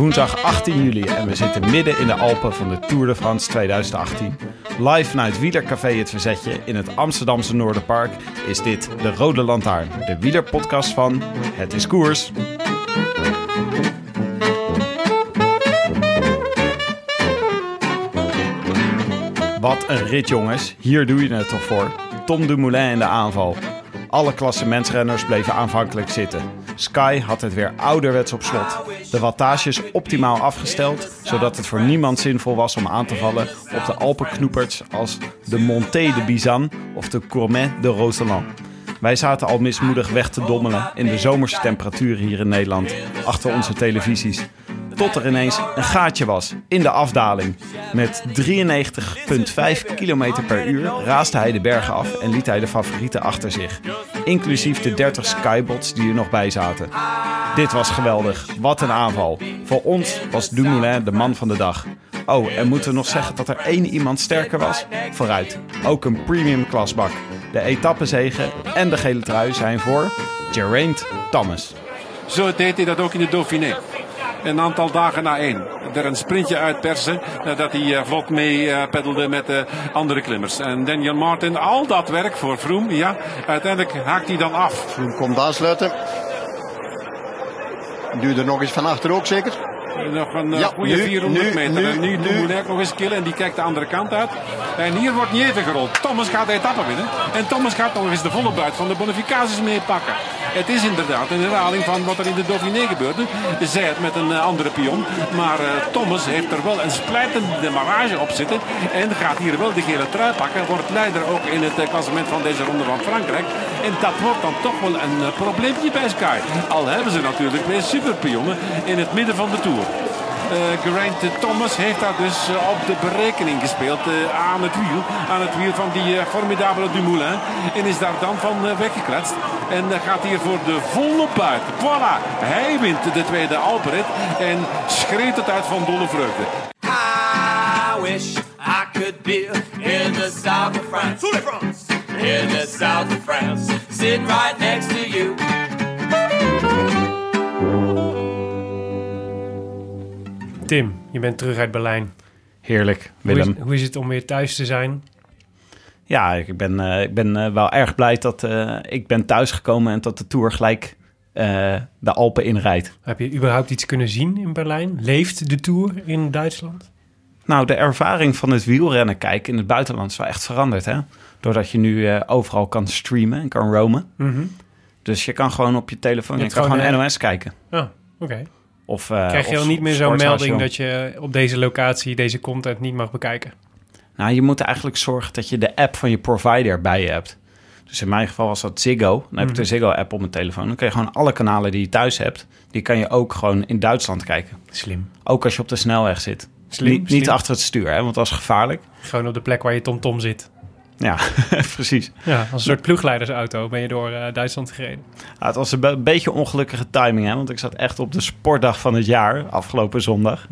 Woensdag 18 juli en we zitten midden in de Alpen van de Tour de France 2018. Live vanuit Wielercafé Het Verzetje in het Amsterdamse Noorderpark is dit de Rode Lantaarn, de wielerpodcast van Het is Koers. Wat een rit jongens, hier doe je het toch voor. Tom Dumoulin in de aanval. Alle klassementsrenners bleven aanvankelijk zitten. Sky had het weer ouderwets op slot. De wattages optimaal afgesteld, zodat het voor niemand zinvol was om aan te vallen op de Alpenknoeperts als de Monté de Bizan of de Courmet de Roseland. Wij zaten al mismoedig weg te dommelen in de zomerse temperaturen hier in Nederland, achter onze televisies. Tot er ineens een gaatje was in de afdaling. Met 93,5 km per uur raasde hij de bergen af en liet hij de favorieten achter zich. Inclusief de 30 skybots die er nog bij zaten. Dit was geweldig. Wat een aanval. Voor ons was Dumoulin de man van de dag. Oh, en moeten we nog zeggen dat er één iemand sterker was? Vooruit. Ook een premium klasbak. De etappezegen en de gele trui zijn voor Geraint Thomas. Zo deed hij dat ook in de Dauphiné. Een aantal dagen na één. Er een sprintje uitpersen. Dat hij eh, vlot mee eh, peddelde met de andere klimmers. En Daniel Martin, al dat werk voor Froome. Ja, uiteindelijk haakt hij dan af. Froome komt aansluiten. Duurde nog eens van achter ook zeker. Nog een Ja, goede nu, 400 nu, meter. nu, en nu nu. Nog eens killen en die kijkt de andere kant uit. En hier wordt niet even gerold. Thomas gaat de etappe winnen. En Thomas gaat nog eens de volle buit van de bonificaties meepakken. Het is inderdaad een herhaling van wat er in de Dauphiné gebeurde. Zij het met een eh, andere pion. Maar eh, Thomas heeft er wel een splijtende marage op zitten. En gaat hier wel de gele trui pakken. Wordt leider ook in het eh, klassement van deze ronde van Frankrijk. En dat wordt dan toch wel een probleempje bij Sky. Al hebben ze natuurlijk weer superpionnen in het midden van de Tour. Eh Geraint Thomas heeft daar dus eh, op de berekening gespeeld eh, aan het wiel. Aan het wiel van die formidabele Dumoulin. En is daar dan van weggekletst. En gaat hier voor de volle buit. Voilà, hij wint de tweede Alpenrit. En schreeuwt het uit van dolle vreugde. I wish I could be in the south of France. In the south of France. Sitting right next to you. Tim, je bent terug uit Berlijn. Heerlijk, Hoe is, Willem. hoe is het om weer thuis te zijn? Ja, ik ben, eh, ik ben eh, wel erg blij dat eh, ik ben thuisgekomen en dat de Tour gelijk de Alpen inrijdt. Heb je überhaupt iets kunnen zien in Berlijn? Leeft de Tour in Duitsland? Nou, de ervaring van het wielrennen kijken in het buitenland is wel echt veranderd, hè? Doordat je nu overal kan streamen en kan roamen. Dus je kan gewoon op je telefoon, Je kan gewoon, gewoon NOS kijken. Oh, oké. Of, eh, Krijg je al niet meer zo'n melding dat je op deze locatie deze content niet mag bekijken? Nou, je moet eigenlijk zorgen dat je de app van je provider bij je hebt. Dus in mijn geval was dat Ziggo. Dan heb ik de Ziggo-app op mijn telefoon. Dan kun je gewoon alle kanalen die je thuis hebt... die kan je ook gewoon in Duitsland kijken. Slim. Ook als je op de snelweg zit. Slim, niet, achter het stuur, hè, want dat is gevaarlijk. Gewoon op de plek waar je TomTom zit. Ja, precies. Ja, als een soort ploegleidersauto ben je door eh, Duitsland gereden. Ja, het was een be- beetje ongelukkige timing, hè, want ik zat echt op de sportdag van het jaar, afgelopen zondag.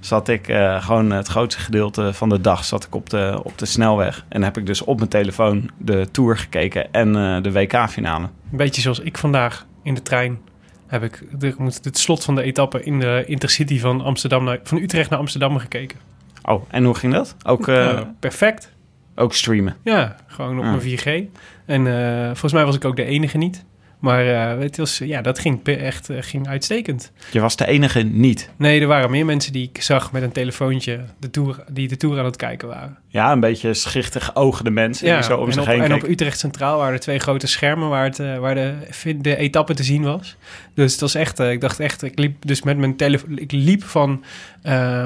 Zat ik eh, gewoon het grootste gedeelte van de dag zat ik op de, op de snelweg. En heb ik dus op mijn telefoon de Tour gekeken en eh, de WK-finale. Een beetje zoals ik vandaag in de trein heb ik de, moet het slot van de etappe in de Intercity van, Amsterdam naar, van Utrecht naar Amsterdam gekeken. Oh, en hoe ging dat? Ook, Ja, perfect. Ook streamen. Ja, gewoon op Ah. mijn 4G. En eh, volgens mij was ik ook de enige niet. Maar eh, het was, ja, dat ging echt eh, ging uitstekend. Je was de enige niet. Nee, er waren meer mensen die ik zag met een telefoontje de tour, die de tour aan het kijken waren. Ja, een beetje schichtig ogende mensen die zo om en zich op, heen en op. Utrecht Centraal waren er twee grote schermen waar, het, eh, waar de, de etappe te zien was. Dus het was echt, ik dacht echt, ik liep dus met mijn telefoon, ik liep van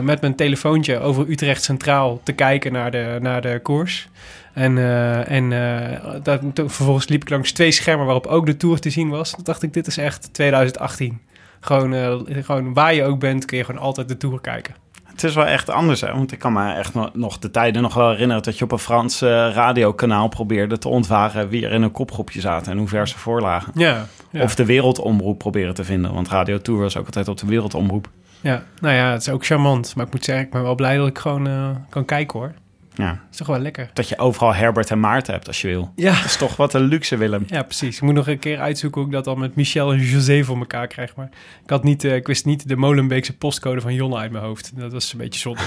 met mijn telefoontje over Utrecht Centraal te kijken naar de, naar de koers. En, eh, en eh, dat, vervolgens liep ik langs twee schermen waarop ook de Tour te zien was. Toen dacht ik, dit is echt 2018. Gewoon, eh, gewoon waar je ook bent, kun je gewoon altijd de Tour kijken. Het is wel echt anders, hè? Want ik kan me echt nog, de tijden nog wel herinneren... dat je op een Frans radiokanaal probeerde te ontwaren... wie er in een kopgroepje zaten en hoe ver ze voorlagen. Ja, ja. Of de wereldomroep proberen te vinden. Want Radio Tour was ook altijd op de wereldomroep. ja, nou ja, het is ook charmant. Maar ik moet zeggen, ik ben wel blij dat ik gewoon kan kijken hoor. Ja. is toch wel lekker. Dat je overal Herbert en Maarten hebt als je wil. Ja. Dat is toch wat een luxe, Willem. Ja, precies. Ik moet nog een keer uitzoeken hoe ik dat dan met Michel en José voor elkaar krijg. Maar ik, had niet, eh, ik wist niet de Molenbeekse postcode van Jonne uit mijn hoofd. Dat was een beetje zonde.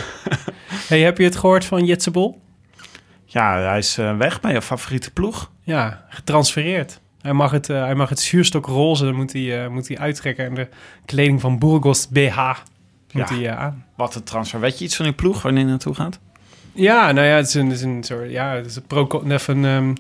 hey, heb je het gehoord van Jetse Bol? Ja, hij is eh, weg bij je favoriete ploeg. Ja, getransfereerd. Hij mag het, eh, hij mag het zuurstok roze moet hij, moet hij uittrekken. En de kleding van Burgos BH moet Ja. hij aan. Wat een transfer. Weet je iets van die ploeg, wanneer hij naartoe gaat? Ja, nou ja, het is een, een soort, ja, het is een pro, een, ehm,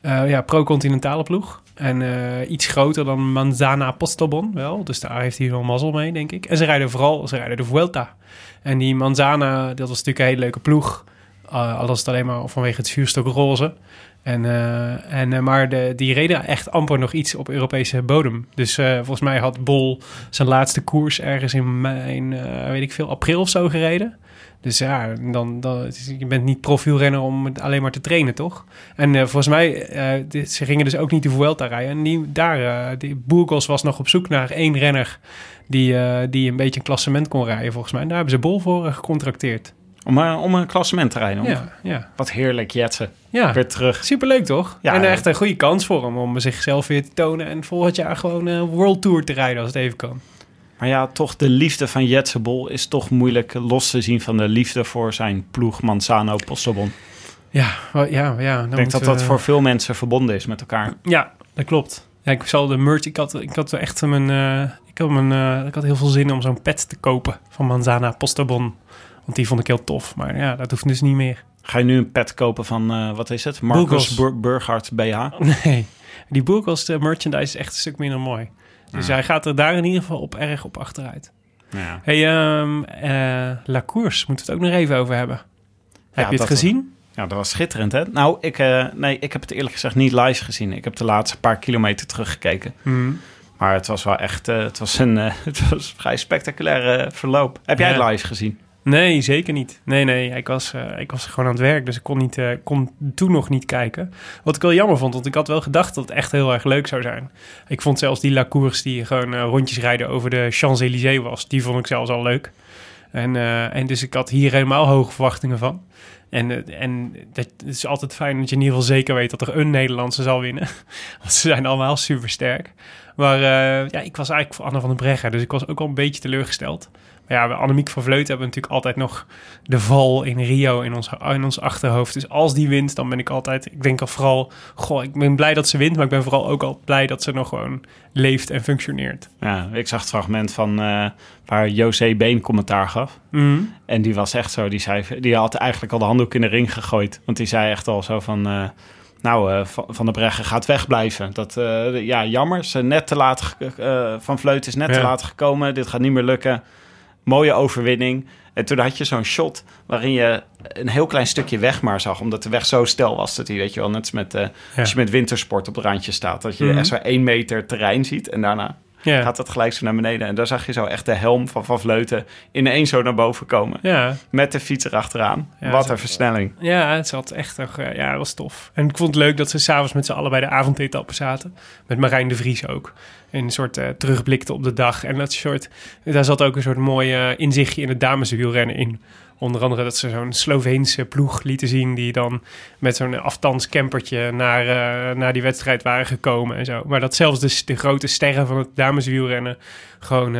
eh, ja, pro-continentale ploeg. En eh, iets groter dan Manzana Postobon wel. Dus daar heeft hij wel mazzel mee, denk ik. En ze rijden vooral, ze rijden de Vuelta. En die Manzana, dat was natuurlijk een hele leuke ploeg. Uh, al was het alleen maar vanwege het vuurstok roze. En, en, maar de, die reden echt amper nog iets op Europese bodem. Dus volgens mij had Bol zijn laatste koers ergens in, eh, weet ik veel, april of zo gereden. Dus ja, dan, dan, je bent niet profielrenner om het alleen maar te trainen, toch? En eh, volgens mij, eh, dit- ze gingen dus ook niet de Vuelta rijden. En die, daar, eh, die Burgos was nog op zoek naar één renner die, die een beetje een klassement kon rijden, volgens mij. En daar hebben ze Bol voor gecontracteerd. Om, om een klassement te rijden. Om- Ja, ja. Wat heerlijk, Jetsen. ja. Weer terug. Superleuk, toch? Ja, en echt een goede kans voor hem om zichzelf weer te tonen... en volgend jaar gewoon een World Tour te rijden als het even kan. Maar ja, toch de liefde van Jetse Bol is toch moeilijk los te zien van de liefde voor zijn ploeg Manzano Postobon. Ja, ja, ja. Ik denk dat dat voor veel mensen verbonden is met elkaar. Ja, dat klopt. Ja, ik zal de merch... Ik had, ik had echt mijn... eh, ik, had mijn eh, ik had heel veel zin om zo'n pet te kopen van Manzana Postobon. Want die vond ik heel tof. Maar ja, dat hoeft dus niet meer. Ga je nu een pet kopen van, eh, wat is het? Marcus Burghardt BH? Nee, die Burgos de merchandise is echt een stuk minder mooi. Dus hij gaat er daar in ieder geval op erg op achteruit. Ja. hey, ehm eh, La Course, moeten we het ook nog even over hebben. Heb je het gezien? Ja, dat was schitterend, hè? Nou, ik, eh, nee, ik heb het eerlijk gezegd niet live gezien. Ik heb de laatste paar kilometer teruggekeken. Hmm. Maar het was wel echt, eh, het was een, het was een vrij spectaculaire eh, verloop. Heb jij Ja. het live gezien? Nee, zeker niet. Nee, nee, ik was, eh, ik was gewoon aan het werk, dus ik kon, niet, eh, kon toen nog niet kijken. Wat ik wel jammer vond, want ik had wel gedacht dat het echt heel erg leuk zou zijn. Ik vond zelfs die La Course die gewoon eh, rondjes rijden over de Champs-Élysées was, die vond ik zelfs al leuk. En, en dus ik had hier helemaal hoge verwachtingen van. En, en dat, is altijd fijn dat je in ieder geval zeker weet dat er een Nederlandse zal winnen. Want ze zijn allemaal super sterk. Maar ja, ik was eigenlijk voor Anne van den Breggen, dus ik was ook al een beetje teleurgesteld. Ja, bij Annemiek van Vleuten hebben we natuurlijk altijd nog de val in Rio in ons, in ons achterhoofd. Dus als die wint, dan ben ik altijd... Ik denk al vooral... Goh, ik ben blij dat ze wint, maar ik ben vooral ook al blij dat ze nog gewoon leeft en functioneert. Ja, ik zag het fragment van eh, waar José Been commentaar gaf. En die was echt zo, die, zei, die had eigenlijk al de handdoek in de ring gegooid. Want die zei echt al zo van, eh, nou, eh, van, de Breggen gaat wegblijven. Dat, ja, jammer, ze net te laat, Van Vleut is net te laat gekomen. Dit gaat niet meer lukken. Mooie overwinning. En toen had je zo'n shot waarin je een heel klein stukje weg maar zag. Omdat de weg zo stel was dat hij, weet je wel, net als met, eh, als je met wintersport op het randje staat. Dat je Mhm. echt zo één meter terrein ziet en daarna Ja, gaat dat gelijk zo naar beneden. En daar zag je zo echt de helm van Van Vleuten ineens zo naar boven komen. ja, Met de fiets erachteraan. Ja, Wat een versnelling. ja, het zat echt eh, ja, het was tof. En ik vond het leuk dat ze s'avonds met z'n allen bij de avondetappe zaten. Met Marijn de Vries ook. En een soort eh, terugblikte op de dag. En dat soort, daar zat ook een soort mooi eh, inzichtje in het dameswielrennen in. Onder andere dat ze zo'n Sloveense ploeg lieten zien... die dan met zo'n afstandscampertje naar, eh, naar die wedstrijd waren gekomen en zo. Maar dat zelfs de, de grote sterren van het dameswielrennen... gewoon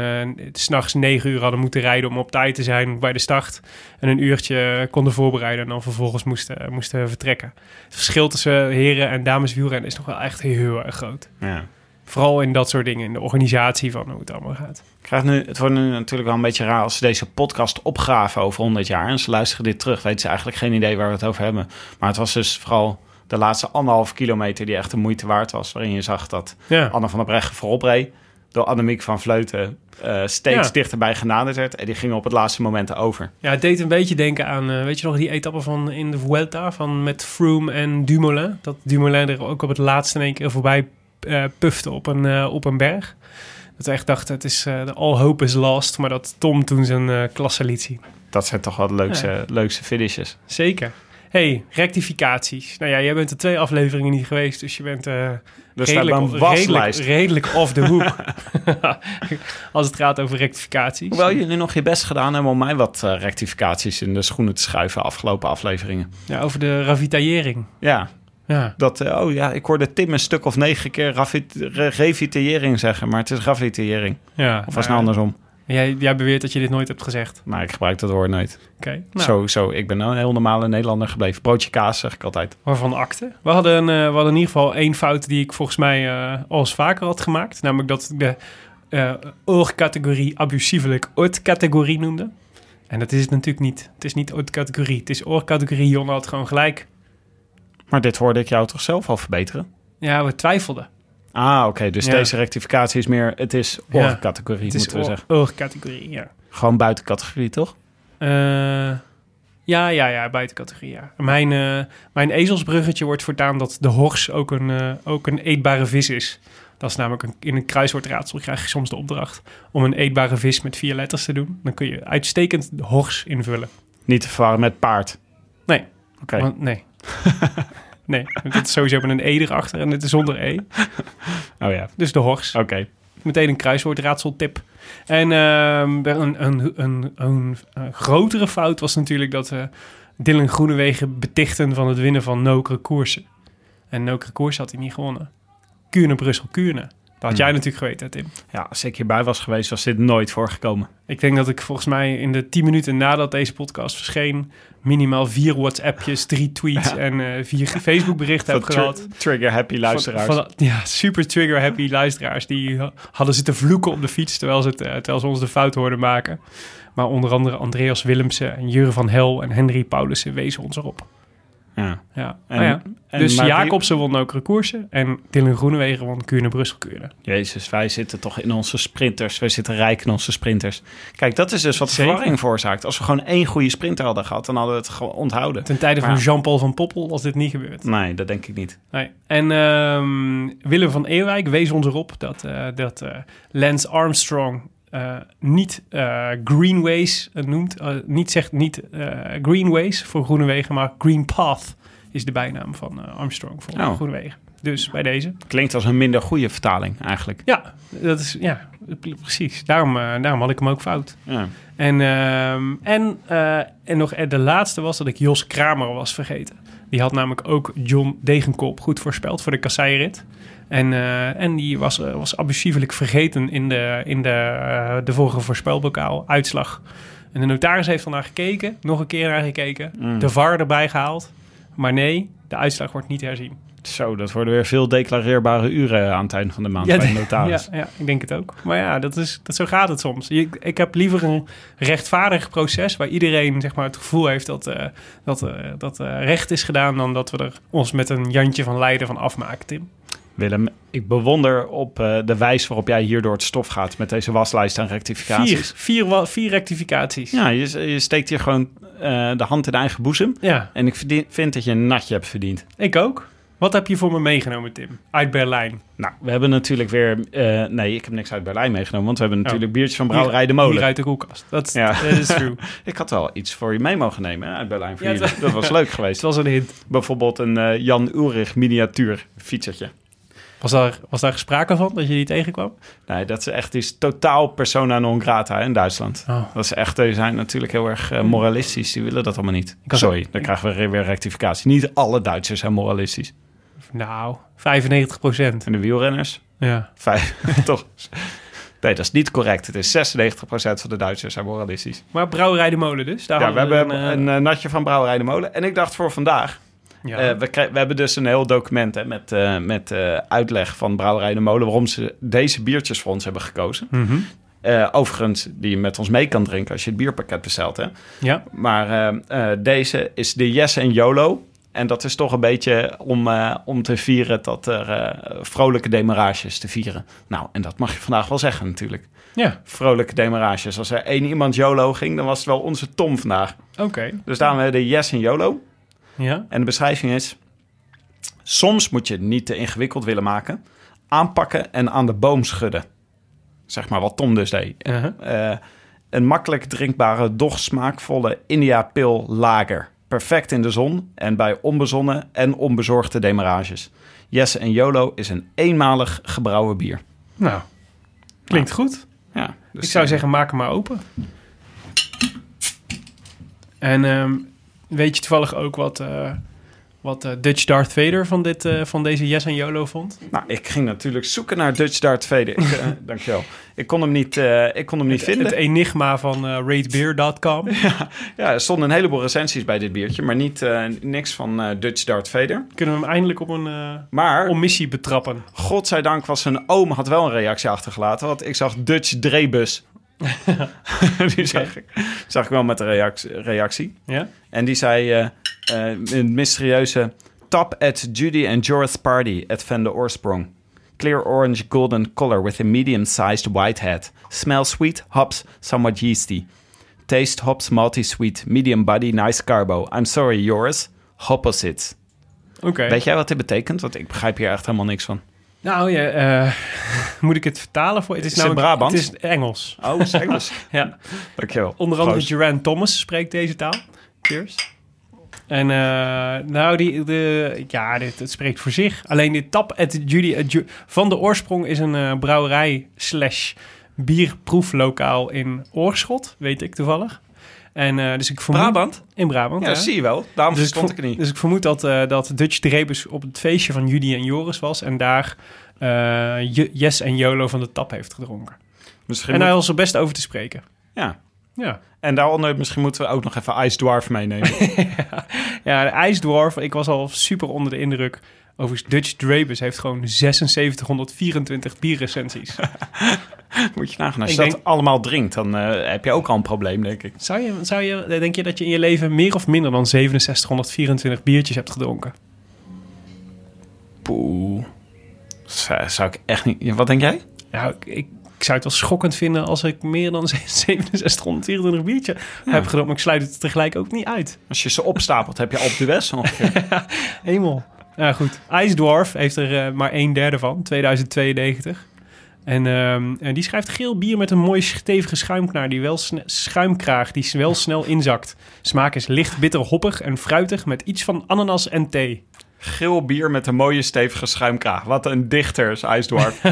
s s'nachts negen uur hadden moeten rijden om op tijd te zijn bij de start. En een uurtje konden voorbereiden en dan vervolgens moesten, moesten vertrekken. Het verschil tussen heren en dameswielrennen is nog wel echt heel erg groot. Ja. Vooral in dat soort dingen, in de organisatie van hoe het allemaal gaat. Ik krijg nu, het wordt nu natuurlijk wel een beetje raar als ze deze podcast opgraven over 100 jaar. En ze luisteren dit terug, weten ze eigenlijk geen idee waar we het over hebben. Maar het was dus vooral de laatste anderhalf kilometer die echt de moeite waard was. Waarin je zag dat Ja. Anne van der Breggen voorop reed. Door Annemiek van Vleuten eh, steeds Ja. dichterbij genaderd werd. En die gingen op het laatste moment over. Ja, het deed een beetje denken aan, eh, weet je nog, die etappe van in de Vuelta van met Froome en Dumoulin. Dat Dumoulin er ook op het laatste in één keer voorbij eh, pufte op een, eh, op een berg. Dat we echt dachten, het is eh, de all hope is lost. Maar dat Tom toen zijn klasse liet zien. Dat zijn toch wel de leukste, leukste finishes. Zeker. hey, rectificaties. Nou ja, jij bent er twee afleveringen niet geweest, dus je bent redelijk, redelijk, redelijk off the hook. Als het gaat over rectificaties. Hoewel jullie nog je best gedaan hebben om mij wat rectificaties in de schoenen te schuiven afgelopen afleveringen. Ja, over de ravitaillering. Ja, Ja. dat, eh, oh ja, ik hoorde Tim een stuk of negen keer rafit- re- revitillering zeggen, maar het is ravitillering. ja Of was het nou, andersom? Jij, jij beweert dat je dit nooit hebt gezegd. Maar ik gebruik dat woord nooit. Oké. Nou, Zo, zo, ik ben een heel normale Nederlander gebleven. Broodje kaas zeg ik altijd. Waarvan akte. We hadden, eh, we hadden in ieder geval één fout die ik volgens mij eh al eens vaker had gemaakt. Namelijk dat ik de eh oorcategorie abusievelijk oorcategorie noemde. En dat is het natuurlijk niet. Het is niet oorcategorie. Het is oorcategorie. Jon had gewoon gelijk. Maar dit hoorde ik jou toch zelf al verbeteren? Ja, we twijfelden. Ah, oké. dus Ja. deze rectificatie is meer... Het is Ja. Het is moeten we zeggen. oorcategorie, ja. Gewoon buiten categorie, toch? Eh, ja, ja, ja, buiten categorie, ja. Mijn, eh, mijn ezelsbruggetje wordt voortaan dat de hors ook een, eh, ook een eetbare vis is. Dat is namelijk een, in een kruiswoordraadsel krijg je soms de opdracht om een eetbare vis met vier letters te doen. Dan kun je uitstekend de hors invullen. Niet te verwarren met paard. Nee, Oké. want, nee. nee, dit is sowieso met een e erachter en het is zonder e. Oh ja, Dus de hors. oké. Meteen een kruiswoordraadseltip. En ehm, een, een, een, een, een grotere fout was natuurlijk dat we Dylan Groenewegen betichten van het winnen van Nokere koersen. En Nokere koersen had hij niet gewonnen. Kuurne, Brussel, Kuurne. Dat had jij natuurlijk geweten, Tim. Ja, als ik hierbij was geweest, was dit nooit voorgekomen. Ik denk dat ik volgens mij in de tien minuten nadat deze podcast verscheen... minimaal vier WhatsAppjes, drie tweets en eh, vier Facebook-berichten heb gehad. tri- trigger happy luisteraars. Van, van- ja, super trigger happy luisteraars. Die ha- hadden zitten vloeken op de fiets terwijl ze, het, eh, terwijl ze ons de fout hoorden maken. Maar onder andere Andreas Willemsen en Jure van Hel en Henry Paulussen wezen ons erop. Ja. Ja. En- ja. en Dus Jacobsen won ook koersen en Dylan Groenewegen won Kuurne Brussel Kuurne. Jezus, wij zitten toch in onze sprinters. Wij zitten rijk in onze sprinters. Kijk, dat is dus wat Zeker. verwarring veroorzaakt. Als we gewoon één goede sprinter hadden gehad, dan hadden we het gewoon onthouden. Ten tijde van Jean-Paul van Poppel was dit niet gebeurd. Nee, dat denk ik niet. Nee. En ehm, Willem van Ewijk wees ons erop dat, eh, dat eh, Lance Armstrong eh, niet eh, Greenways eh, noemt. niet zegt niet Greenways voor Groenewegen, maar Green Path is de bijnaam van Armstrong voor Oh. Groenewegen. Dus bij deze. Klinkt als een minder goede vertaling eigenlijk. Ja, dat is ja, precies. Daarom, daarom had ik hem ook fout. Ja. En, ehm, en, en nog de laatste was dat ik Jos Kramer was vergeten. Die had namelijk ook John Degenkop goed voorspeld voor de kasseirit. En, eh, en die was, eh, was abusievelijk vergeten in de, in de, eh, de vorige voorspelbokaal uitslag. En de notaris heeft dan naar gekeken, nog een keer naar gekeken. Mm. De VAR erbij gehaald. Maar nee, de uitslag wordt niet herzien. Zo, dat worden weer veel declareerbare uren aan het einde van de maand bij de notaris. ja, ja, ik denk het ook. Maar ja, dat is, dat, zo gaat het soms. Je- Ik heb liever een rechtvaardig proces waar iedereen zeg maar, het gevoel heeft dat, dat, dat recht is gedaan, dan dat we er ons met een Jantje van Leiden van afmaken, Tim. Willem, ik bewonder op eh, de wijze waarop jij hier door het stof gaat met deze waslijst aan Vier, rectificaties. vier, wa- vier rectificaties. Ja, je, je steekt hier gewoon eh, de hand in eigen boezem. ja, En ik verdien- vind dat je een natje hebt verdiend. ik ook. Wat heb je voor me meegenomen, Tim? Uit Berlijn. Nou, we hebben natuurlijk weer... eh, nee, ik heb niks uit Berlijn meegenomen, want we hebben natuurlijk Oh. biertjes van Brouwerij de Molen. Hier uit de koelkast. Dat is Ja. dat is true. Ik had wel iets voor je mee mogen nemen hè, uit Berlijn voor Ja, jullie. Dat was leuk Het geweest. was een hint. Bijvoorbeeld een Jan Ulrich miniatuur fietsertje. Was daar, was daar sprake van, dat je die tegenkwam? Nee, dat is echt is totaal persona non grata in Duitsland. Oh. Dat is echt, die zijn natuurlijk heel erg eh, moralistisch. Die willen dat allemaal niet. Sorry, dan krijgen we weer rectificatie. Niet alle Duitsers zijn moralistisch. Nou, 95 procent. En de wielrenners? Ja. Vijf, toch? Nee, dat is niet correct. Het is 96% van de Duitsers zijn moralistisch. Maar Brouwerij de Molen dus. Daar Ja, we hebben een, eh, een, eh, natje van Brouwerij de Molen. En ik dacht voor vandaag Ja. Eh, we, we hebben dus een heel document hè, met, eh, met eh, uitleg van Brouwerij de Molen... waarom ze deze biertjes voor ons hebben gekozen. Mhm. Overigens, die je met ons mee kan drinken als je het bierpakket bestelt. Hè. Ja. Maar deze is de Yes en YOLO. En dat is toch een beetje om, om te vieren dat er vrolijke demarages te vieren. Nou, en dat mag je vandaag wel zeggen natuurlijk. Ja, Vrolijke demarages. Als er één iemand YOLO ging, dan was het wel onze Tom vandaag. oké. Dus daarom hebben we de Yes en YOLO. Ja. En de beschrijving is... Soms moet je het niet te ingewikkeld willen maken. Aanpakken en aan de boom schudden. Zeg maar wat Tom dus deed. Uh-huh. Eh, een makkelijk drinkbare, doch smaakvolle India Pil Lager. Perfect in de zon en bij onbezonnen en onbezorgde demarages. Yes en YOLO is een eenmalig gebrouwen bier. Nou, klinkt goed. Ja, dus, Ik zou eh, zeggen, maak hem maar open. En ehm, weet je toevallig ook wat, eh, wat eh, Dutch Darth Vader van, dit, eh, van deze Yes en YOLO vond? Nou, ik ging natuurlijk zoeken naar Dutch Dart Vader. Ik, dankjewel. Ik kon hem niet, ik kon hem niet vinden. Het enigma van ratebeer.com. Ja, er stonden een heleboel recensies bij dit biertje, maar niet, niks van Dutch Dart Vader. Kunnen we hem eindelijk op een Maar, omissie betrappen? godzijdank was zijn oom had wel een reactie achtergelaten, want ik zag Dutch Drebus. die zag ik, zag ik wel met een reactie. reactie. Ja? En die zei eh, eh, een mysterieuze top at Judy and Jorah's party at Van de Oorsprong. Clear orange golden color with a medium-sized white head. Smell sweet, hops, somewhat yeasty. Taste hops, malty sweet, medium body, nice carbo. I'm sorry, Joris. Opposites. Oké. Weet jij wat dit betekent? Want ik begrijp hier echt helemaal niks van. Nou eh, moet ik het vertalen voor? Het is, Is namelijk- Brabants? Het is Engels. Oh, is het Engels? Ja. Dankjewel. Onder andere Proost. Duran Thomas spreekt deze taal. Cheers. En eh, nou, die, de, ja, dit, het spreekt voor zich. Alleen dit tap at Judy at Ju- van de oorsprong is een eh, brouwerij slash bierproeflokaal in Oorschot, weet ik toevallig. En eh, dus ik vermoed... Brabant? In Brabant, Ja, ja. zie je wel. Daarom Dus ik, niet. dus ik vermoed dat, eh, dat Dutch Drebus op het feestje van Judy en Joris was... en daar eh, Yes en YOLO van de tap heeft gedronken. Misschien En hij moet- was er best over te spreken. ja. Ja. En daaronder misschien moeten we ook nog even Ice Dwarf meenemen. Ja, de IJsdwarf. Ik was al super onder de indruk. Overigens, Dutch Drebus heeft gewoon 7624 bierrecensies. Moet je nagaan. Als Ik je denk- dat allemaal drinkt, dan eh, heb je ook al een probleem, denk ik. Zou je, zou je, denk je dat je in je leven meer of minder dan 6724 biertjes hebt gedronken? Poeh. Zou, zou ik echt niet... Wat denk jij? Nou, ik, ik, ik zou het wel schokkend vinden als ik meer dan 6724 biertjes heb gedronken. Maar ik sluit het tegelijk ook niet uit. Als je ze opstapelt, heb je op de West ongeveer. Hemel. Ja, goed. IJsdwarf heeft er eh, maar een derde van, 2092. En, ehm, en die schrijft geel bier met een mooie stevige schuimknaar die wel schuimkraag die wel snel inzakt. Smaak is licht bitter hoppig en fruitig met iets van ananas en thee. Geel bier met een mooie stevige schuimkraag. Wat een dichter is Ice Dwarf.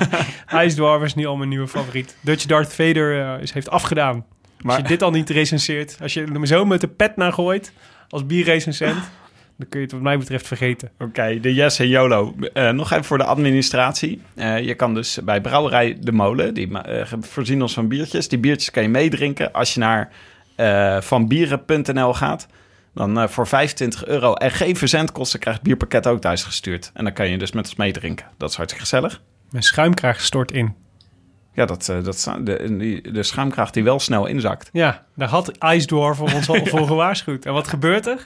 IJsdwarf is nu al mijn nieuwe favoriet. Dutch Darth Vader eh, is, heeft afgedaan. Als je dit al niet recenseert, als je hem zo met de pet naar gooit als bierrecensent, dan kun je het wat mij betreft vergeten. Oké, de Yes en YOLO. Eh, nog even voor de administratie. Eh, je kan dus bij Brouwerij De Molen, die eh, voorzien ons van biertjes. Die biertjes kan je meedrinken als je naar vanbieren.nl gaat. Dan voor 25 euro en geen verzendkosten krijgt het bierpakket ook thuis gestuurd. En dan kan je dus met ons meedrinken. Dat is hartstikke gezellig. Mijn schuimkraag stort in. Ja, dat, eh, dat, de, de schuimkraag die wel snel inzakt. Ja, daar had Ice Dwarf voor ons al voor gewaarschuwd. En wat gebeurt er?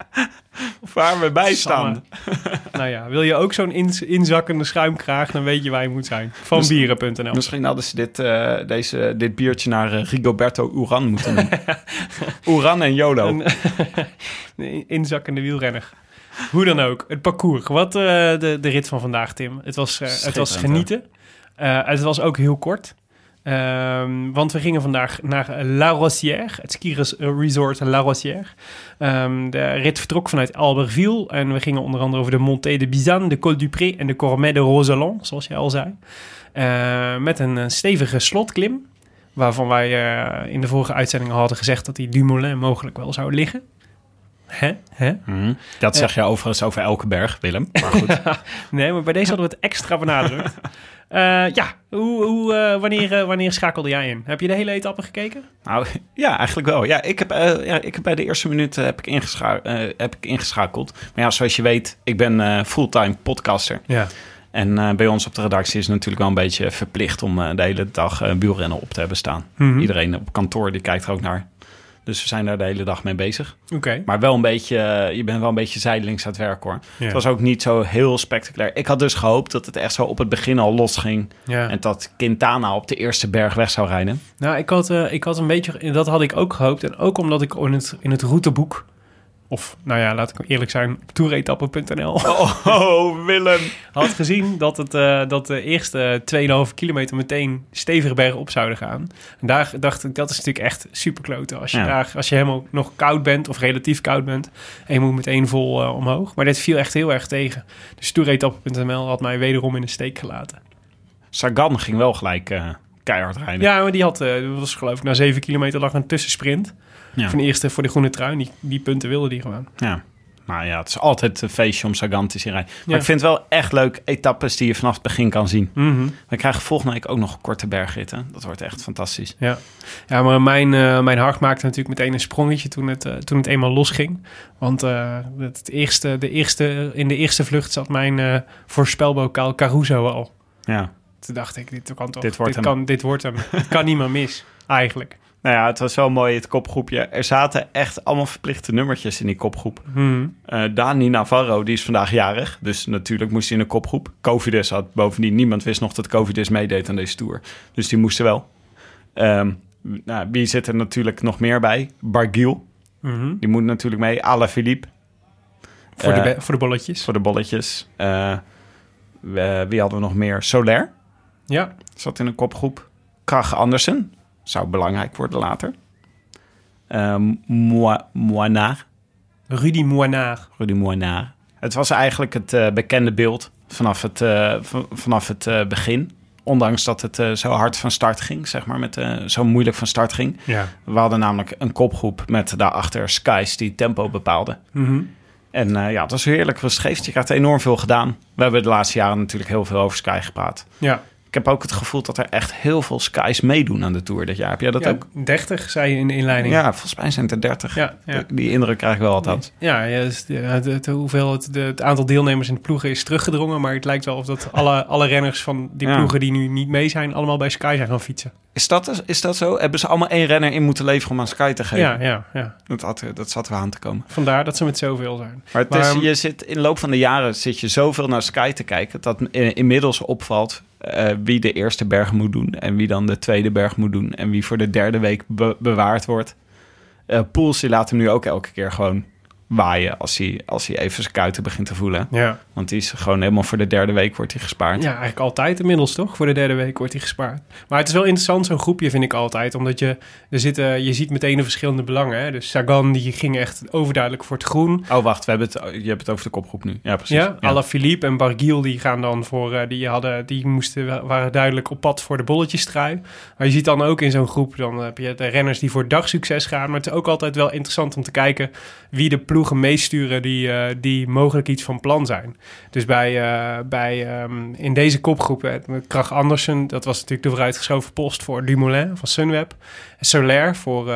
Waar we bij staan. Nou ja, wil je ook zo'n in- inzakkende schuimkraag, dan weet je waar je moet zijn. Van Dus- bieren.nl. Misschien hadden ze dit, eh, deze, dit biertje naar eh, Rigoberto Uran moeten noemen. Uran en YOLO. Een een inzakkende wielrenner. Hoe dan ook, het parcours. Wat de, de rit van vandaag, Tim. Het was, het was genieten. Het was ook heel kort. Ehm, want we gingen vandaag naar La Rosière, het ski res- resort La Rosière. Ehm, de rit vertrok vanuit Albertville en we gingen onder andere over de Montée de Bizanne, de Col du Pré en de Cormet de Roseland, zoals jij al zei. Eh, met een eh, stevige slotklim, waarvan wij eh, in de vorige uitzending al hadden gezegd dat die Dumoulin mogelijk wel zou liggen. Hè? Hè? Mhm. Dat zeg je overigens over elke berg, Willem. Maar goed. Nee, maar bij deze hadden we het extra benadrukt. Eh, ja, hoe, hoe, eh, wanneer, eh, wanneer schakelde jij in? Heb je de hele etappe gekeken? Nou, ja, eigenlijk wel. Ja, ik heb, ja, ik heb bij de eerste minuten heb ik, ingescha heb ik ingeschakeld. Maar ja, zoals je weet, ik ben fulltime podcaster. Ja. En bij ons op de redactie is het natuurlijk wel een beetje verplicht om de hele dag eh wielrennen op te hebben staan. Mhm. Iedereen op kantoor die kijkt er ook naar. Dus we zijn daar de hele dag mee bezig. Oké. Maar wel een beetje, je bent wel een beetje zijdelings aan het werk hoor. Ja. Het was ook niet zo heel spectaculair. Ik had dus gehoopt dat het echt zo op het begin al losging. Ja. En dat Quintana op de eerste berg weg zou rijden. Nou, ik had, eh, ik had een beetje, dat had ik ook gehoopt. En ook omdat ik in het, in het routeboek, of nou ja, laat ik eerlijk zijn, toeretappe.nl, Oh, Willem. had gezien dat, het, eh, dat de eerste 2,5 kilometer meteen stevig bergop zouden gaan. En daar dacht ik, dat is natuurlijk echt super kloten. Als je, Ja. daar, als je helemaal nog koud bent, of relatief koud bent, en je moet meteen vol eh, omhoog. Maar dit viel echt heel erg tegen. Dus toeretappe.nl had mij wederom in de steek gelaten. Sagan ging wel gelijk eh, keihard rijden. Ja, maar die had, dat was geloof ik, na 7 kilometer lag een tussensprint. Ja. Van de eerste voor de groene trui. Die, die punten wilde die gewoon. Ja. Nou ja, het is altijd een feestje om Sagan te zien rijden. Maar Ja. ik vind het wel echt leuk etappes die je vanaf het begin kan zien. Mhm. We krijgen volgende week ook nog korte bergritten. Dat wordt echt fantastisch. Ja. ja, maar mijn, eh, mijn hart maakte natuurlijk meteen een sprongetje toen het, eh, toen het eenmaal losging. Want eh, het eerste, de eerste, in de eerste vlucht zat mijn eh voorspelbokaal Caruso al. Ja. Toen dacht ik, dit kan toch, Dit wordt hem. kan, dit wordt hem. Het kan niet meer mis, eigenlijk. Nou ja, het was wel mooi, het kopgroepje. Er zaten echt allemaal verplichte nummertjes in die kopgroep. Mhm. Eh, Dani Navarro, die is vandaag jarig. Dus natuurlijk moest hij in de kopgroep. Covidis had bovendien, niemand wist nog dat Covidis meedeed aan deze tour. Dus die moesten wel. Ehm, nou, wie zit er natuurlijk nog meer bij? Barguil, Mhm. die moet natuurlijk mee. Ala Philippe, Voor, de Eh, voor de bolletjes. voor de bolletjes. Eh, wie hadden we nog meer? Soler Ja, zat in een kopgroep. Krach Andersen, zou belangrijk worden later. Ehm Moi- Moinard, Rudy Moinard. Rudy Moinard. Het was eigenlijk het eh, bekende beeld vanaf het, eh, vanaf het eh, begin. Ondanks dat het eh, zo hard van start ging, zeg maar, met, eh, zo moeilijk van start ging. Ja. We hadden namelijk een kopgroep met daarachter Skies die tempo bepaalde. Mhm. En eh, ja, het was heerlijk rustgevend. Je krijgt enorm veel gedaan. We hebben de laatste jaren natuurlijk heel veel over Sky gepraat. Ja. Ik heb ook het gevoel dat er echt heel veel Skies meedoen aan de Tour dit jaar. Heb jij dat ja, ook? 30 zei je in de inleiding. Ja, volgens mij zijn het er 30. Ja, ja. Die indruk krijg ik wel altijd. Ja, ja dus, het, het, hoeveel het, de, het aantal deelnemers in de ploegen is teruggedrongen. Maar het lijkt wel of dat alle, alle renners van die ploegen die nu niet mee zijn, allemaal bij Sky zijn gaan fietsen. Is dat, is dat zo? Hebben ze allemaal één renner in moeten leveren om aan Sky te geven? Ja, ja, ja. Dat, had, dat zat er aan te komen. Vandaar dat ze met zoveel zijn. Maar, het Maar- is, je zit, in de loop van de jaren zit je zoveel naar Sky te kijken... dat in- inmiddels opvalt eh, wie de eerste berg moet doen... en wie dan de tweede berg moet doen... en wie voor de derde week be- bewaard wordt. Eh Poels die laat hem nu ook elke keer gewoon waaien... als hij, als hij even zijn kuiten begint te voelen. Ja. Want die is gewoon helemaal voor de derde week wordt hij gespaard. ja, eigenlijk altijd inmiddels toch? Voor de derde week wordt hij gespaard. Maar het is wel interessant, zo'n groepje vind ik altijd. Omdat je, er zitten, je ziet meteen de verschillende belangen. Hè? Dus Sagan die ging echt overduidelijk voor het groen. Oh, wacht, we hebben het, je hebt het over de kopgroep nu. Ja, precies. Ja, Philippe en Barguil die gaan dan voor, eh, die hadden, die moesten, waren duidelijk op pad voor de bolletjestrui. Maar je ziet dan ook in zo'n groep, dan heb je de renners die voor dagsucces gaan. Maar het is ook altijd wel interessant om te kijken wie de ploegen meesturen die, eh, die mogelijk iets van plan zijn. Dus bij, eh, bij ehm, in deze kopgroep, eh, Krach Andersen, dat was natuurlijk de vooruitgeschoven post voor Dumoulin van Sunweb. Soler voor,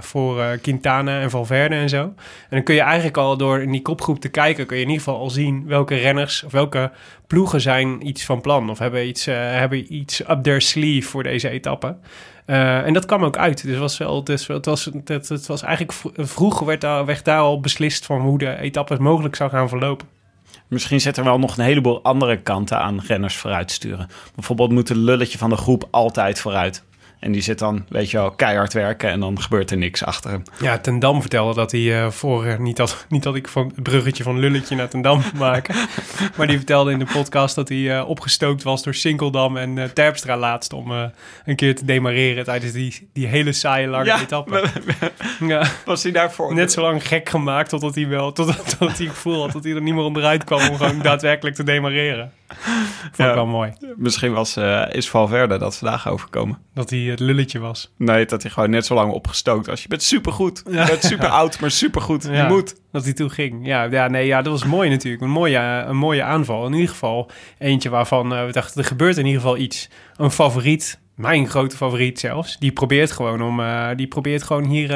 voor Quintana en Valverde en zo. En dan kun je eigenlijk al door in die kopgroep te kijken, kun je in ieder geval al zien welke renners of welke ploegen zijn iets van plan. Of hebben iets, hebben iets up their sleeve voor deze etappe. Eh, en dat kwam ook uit. Dus was wel, het was, het, het was eigenlijk vro- vroeg werd daar, werd daar al beslist van hoe de etappes mogelijk zou gaan verlopen. Misschien zit er wel nog een heleboel andere kanten aan renners vooruit sturen. Bijvoorbeeld moet het lulletje van de groep altijd vooruit. En die zit dan, weet je wel, keihard werken en dan gebeurt er niks achter hem. Ja, Ten Dam vertelde dat hij eh, voor... eh, niet, dat, niet dat ik van het bruggetje van Lulletje naar Ten Dam maken. maar die vertelde in de podcast dat hij eh, opgestookt was door Sinkeldam en Terpstra laatst... om een keer te demareren tijdens die, die hele saaie lange etappe. ja, Was hij daarvoor? net zo lang gek gemaakt totdat hij wel... Totdat, totdat hij het gevoel had dat hij er niet meer onderuit kwam... om gewoon daadwerkelijk te demareren. Vond ik Ja. wel mooi. Misschien was, eh, is Valverde dat vandaag overkomen. Dat hij het lulletje was. Nee, dat hij gewoon net zo lang opgestookt was. Je bent supergoed. Je bent super oud, maar supergoed. Je Ja, moet. Dat hij toen ging. Ja, ja, nee, ja, dat was mooi natuurlijk. Een mooie, een mooie aanval. In ieder geval eentje waarvan eh, we dachten, er gebeurt in ieder geval iets. Een favoriet, mijn grote favoriet zelfs. Die probeert gewoon, om, eh, die probeert gewoon hier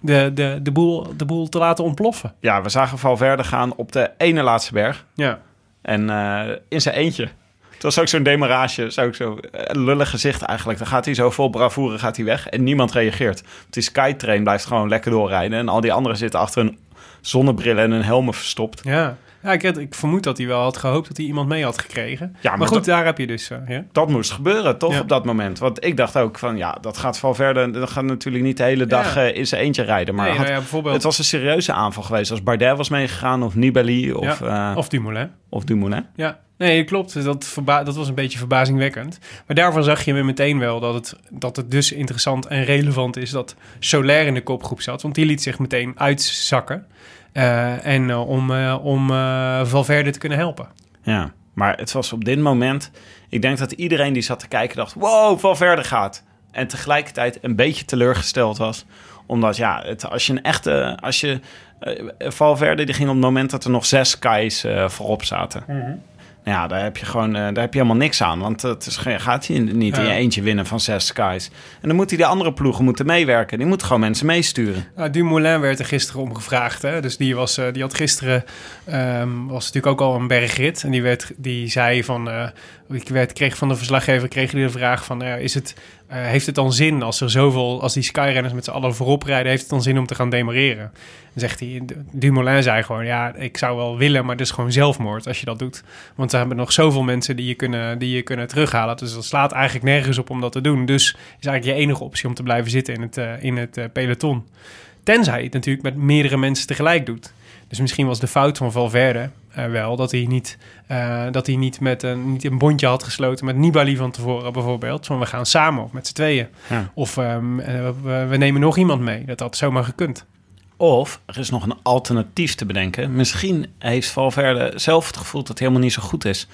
de, de, de, boel, de boel te laten ontploffen. Ja, we zagen Valverde gaan op de ene laatste berg. Ja, En eh, in zijn eentje. Het was ook zo'n demarage, zo, ook zo een lullig gezicht eigenlijk. Dan gaat hij zo vol bravoure gaat hij weg en niemand reageert. Want die Skytrain blijft gewoon lekker doorrijden. En al die anderen zitten achter een zonnebril en een helmen verstopt. ja. Ja ik, had- ik vermoed dat hij wel had gehoopt dat hij iemand mee had gekregen. Ja, maar, maar goed, dat- daar heb je dus... eh, ja. Dat moest gebeuren, toch, Ja. op dat moment? Want ik dacht ook van, ja, dat gaat Valverde... Dat gaat natuurlijk niet de hele dag eh, in zijn eentje rijden. Maar Nee, had- nou bijvoorbeeld... het was een serieuze aanval geweest. Als Bardet was meegegaan of Nibali of, eh, Of Dumoulin. of Dumoulin. Ja, nee, klopt. Dat, dat was een beetje verbazingwekkend. Maar daarvan zag je weer meteen wel dat het, dat het dus interessant en relevant is dat Soler in de kopgroep zat. Want die liet zich meteen uitzakken. Eh, en eh, om, eh, om Valverde te kunnen helpen. Ja, maar het was op dit moment... Ik denk dat iedereen die zat te kijken dacht... Wow, Valverde gaat. En tegelijkertijd een beetje teleurgesteld was. Omdat ja, het, als je een echte... Als je, Valverde die ging op het moment dat er nog zes eh, voorop zaten. Nou ja, daar heb je gewoon eh, daar heb je helemaal niks aan. Want het is, gaat hij niet in je eentje winnen van zes skies. En dan moet hij de andere ploegen moeten meewerken. Die moeten gewoon mensen meesturen. Nou, Dumoulin werd er gisteren om gevraagd. Hè? Dus die, was, eh, die had gisteren... ehm, was natuurlijk ook al een bergrit. En die, werd, die zei van... eh, ik werd, kreeg van de verslaggever kreeg de vraag van... eh, is het, eh, heeft het dan zin als er zoveel... Als die skyrenners met z'n allen voorop rijden... Heeft het dan zin om te gaan demareren? Dan zegt hij... Dumoulin zei gewoon... Ja, ik zou wel willen, maar het is gewoon zelfmoord als je dat doet. Want er hebben nog zoveel mensen die je kunnen, die je kunnen terughalen. Dus dat slaat eigenlijk nergens op om dat te doen. Dus is eigenlijk je enige optie om te blijven zitten in het, eh, in het peloton. Tenzij je het natuurlijk met meerdere mensen tegelijk doet. Dus misschien was de fout van Valverde eh, wel dat hij niet, eh, dat hij niet, met een, niet een bondje had gesloten met Nibali van tevoren bijvoorbeeld. Van we gaan samen of met z'n tweeën. Ja. Of ehm, eh, we, we nemen nog iemand mee. Dat had zomaar gekund. Of er is nog een alternatief te bedenken. Misschien heeft Valverde zelf het gevoel dat hij helemaal niet zo goed is.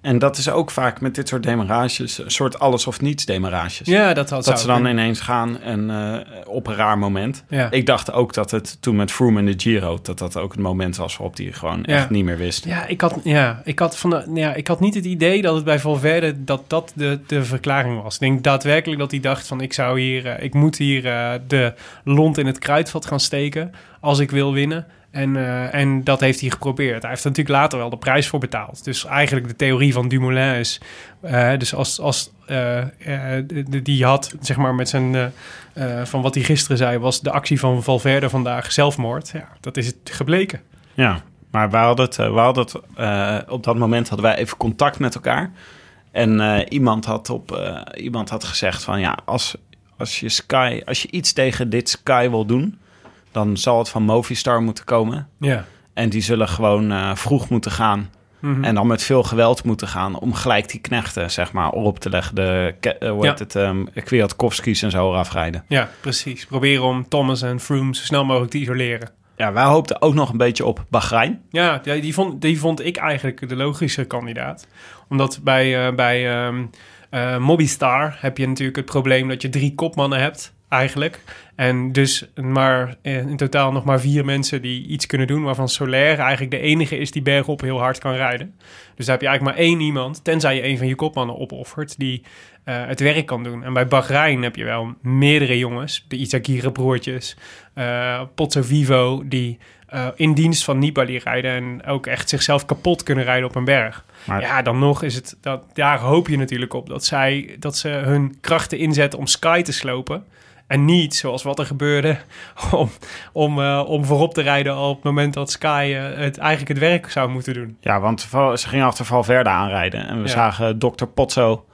En dat is ook vaak met dit soort demarages, een soort alles of niets demarages. Ja, dat had dat ze dan ineens gaan en eh, op een raar moment. Ja. Ik dacht ook dat het toen met Froome en de Giro, dat dat ook het moment was waarop hij gewoon Ja. echt niet meer wist. Ja, ik had, ja, ik had, van de, ja, ik had niet het idee dat het bij Valverde dat dat de, de verklaring was. Ik denk daadwerkelijk dat hij dacht van ik zou hier, eh, ik moet hier eh, de lont in het kruidvat gaan steken als ik wil winnen. En, eh, en dat heeft hij geprobeerd. Hij heeft er natuurlijk later wel de prijs voor betaald. Dus eigenlijk de theorie van Dumoulin is... eh, dus als, als eh, die had, zeg maar, met zijn... van wat hij gisteren zei, was de actie van Valverde vandaag zelfmoord. Ja, dat is het gebleken. Ja, maar we hadden het, we hadden het op dat moment hadden wij even contact met elkaar. En iemand, had op, iemand had gezegd van ja, als, als, je Sky, als je iets tegen dit Sky wil doen, dan zal het van Movistar moeten komen. Ja. En die zullen gewoon eh, vroeg moeten gaan. Mhm. En dan met veel geweld moeten gaan om gelijk die knechten, zeg maar, op te leggen. De, eh, hoe Ja. heet het, um, Kwiatkowski's en zo afrijden. Ja, precies. Proberen om Thomas en Froome zo snel mogelijk te isoleren. Ja, wij hoopten ook nog een beetje op Bahrein. Ja, die, vond, die vond ik eigenlijk de logische kandidaat. Omdat bij, eh, bij Mobistar heb je natuurlijk het probleem dat je drie kopmannen hebt, eigenlijk. En dus maar eh, in totaal nog maar vier mensen die iets kunnen doen... waarvan Soler eigenlijk de enige is die bergop heel hard kan rijden. Dus daar heb je eigenlijk maar één iemand, tenzij je een van je kopmannen opoffert... die eh, het werk kan doen. En bij Bahrein heb je wel meerdere jongens, de Izagirre-broertjes... eh Pozzo Vivo, die in dienst van Nibali rijden... en ook echt zichzelf kapot kunnen rijden op een berg. Maar- Ja, dan nog is het... Dat, daar hoop je natuurlijk op dat, zij, dat ze hun krachten inzetten om Sky te slopen... En niet zoals wat er gebeurde om, om, eh, om voorop te rijden op het moment dat Sky eh, het, eigenlijk het werk zou moeten doen. Ja, want ze gingen achter Valverde aanrijden. En we Ja. zagen Dr. Potso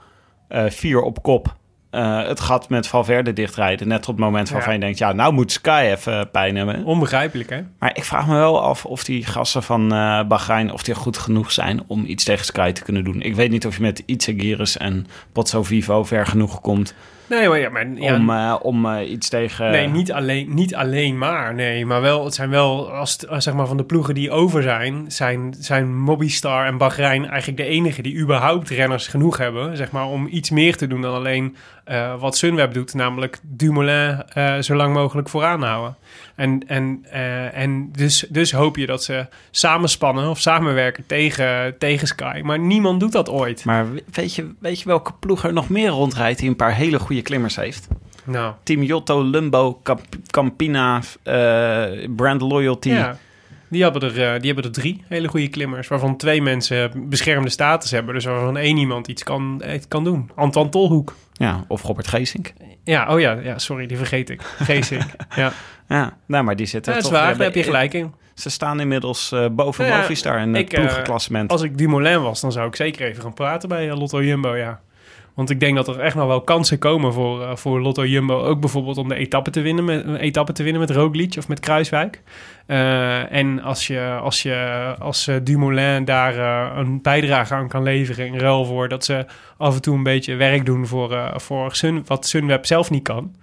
eh, vier op kop het gat met Valverde dichtrijden. Net op het moment waarvan Ja. je denkt, ja, nou moet Sky even pijn hebben. Onbegrijpelijk, hè? Maar ik vraag me wel af of die gasten van Bahrein, of die goed genoeg zijn om iets tegen Sky te kunnen doen. Ik weet niet of je met Itzagiris en Potso Vivo ver genoeg komt Nee, maar, ja, maar ja, om, eh, om eh, iets tegen... Nee, niet alleen, niet alleen maar. Nee, maar wel, het zijn wel, als, het- als zeg maar van de ploegen die over zijn, zijn, zijn Mobistar en Bahrein eigenlijk de enige die überhaupt renners genoeg hebben, zeg maar, om iets meer te doen dan alleen eh, wat Sunweb doet, namelijk Dumoulin eh, zo lang mogelijk vooraan houden. En, en, eh, en dus, dus hoop je dat ze samenspannen of samenwerken tegen, tegen Sky. Maar niemand doet dat ooit. Maar we- weet je, weet je welke ploeg er nog meer rondrijdt die een paar hele goede klimmers heeft? Nou, Team Jotto, Lumbo, Camp- Campina, Brand Loyalty. Ja. Die hebben, er, die hebben er drie hele goede klimmers, waarvan twee mensen beschermde status hebben. Dus waarvan één iemand iets kan, iets kan doen. Anton Tolhoek. Ja, of Robert Geesink. Ja, oh ja, ja, sorry, die vergeet ik. Geesink. ja, Ja, nou, maar die zitten ja dat is toch... waar, daar heb je gelijk in. Ze staan inmiddels eh, boven ja, Movistar in het eh, ploegenklassement. Als ik Dumoulin was, dan zou ik zeker even gaan praten bij eh, Lotto Jumbo, ja. Want ik denk dat er echt nog wel kansen komen voor, eh, voor Lotto Jumbo. Ook bijvoorbeeld om de etappe te winnen met, etappe te winnen met Roglic of met Kruiswijk. Eh, en als je als, je, als eh, Dumoulin daar een bijdrage aan kan leveren in ruil voor dat ze af en toe een beetje werk doen voor, voor Sun, wat Sunweb zelf niet kan.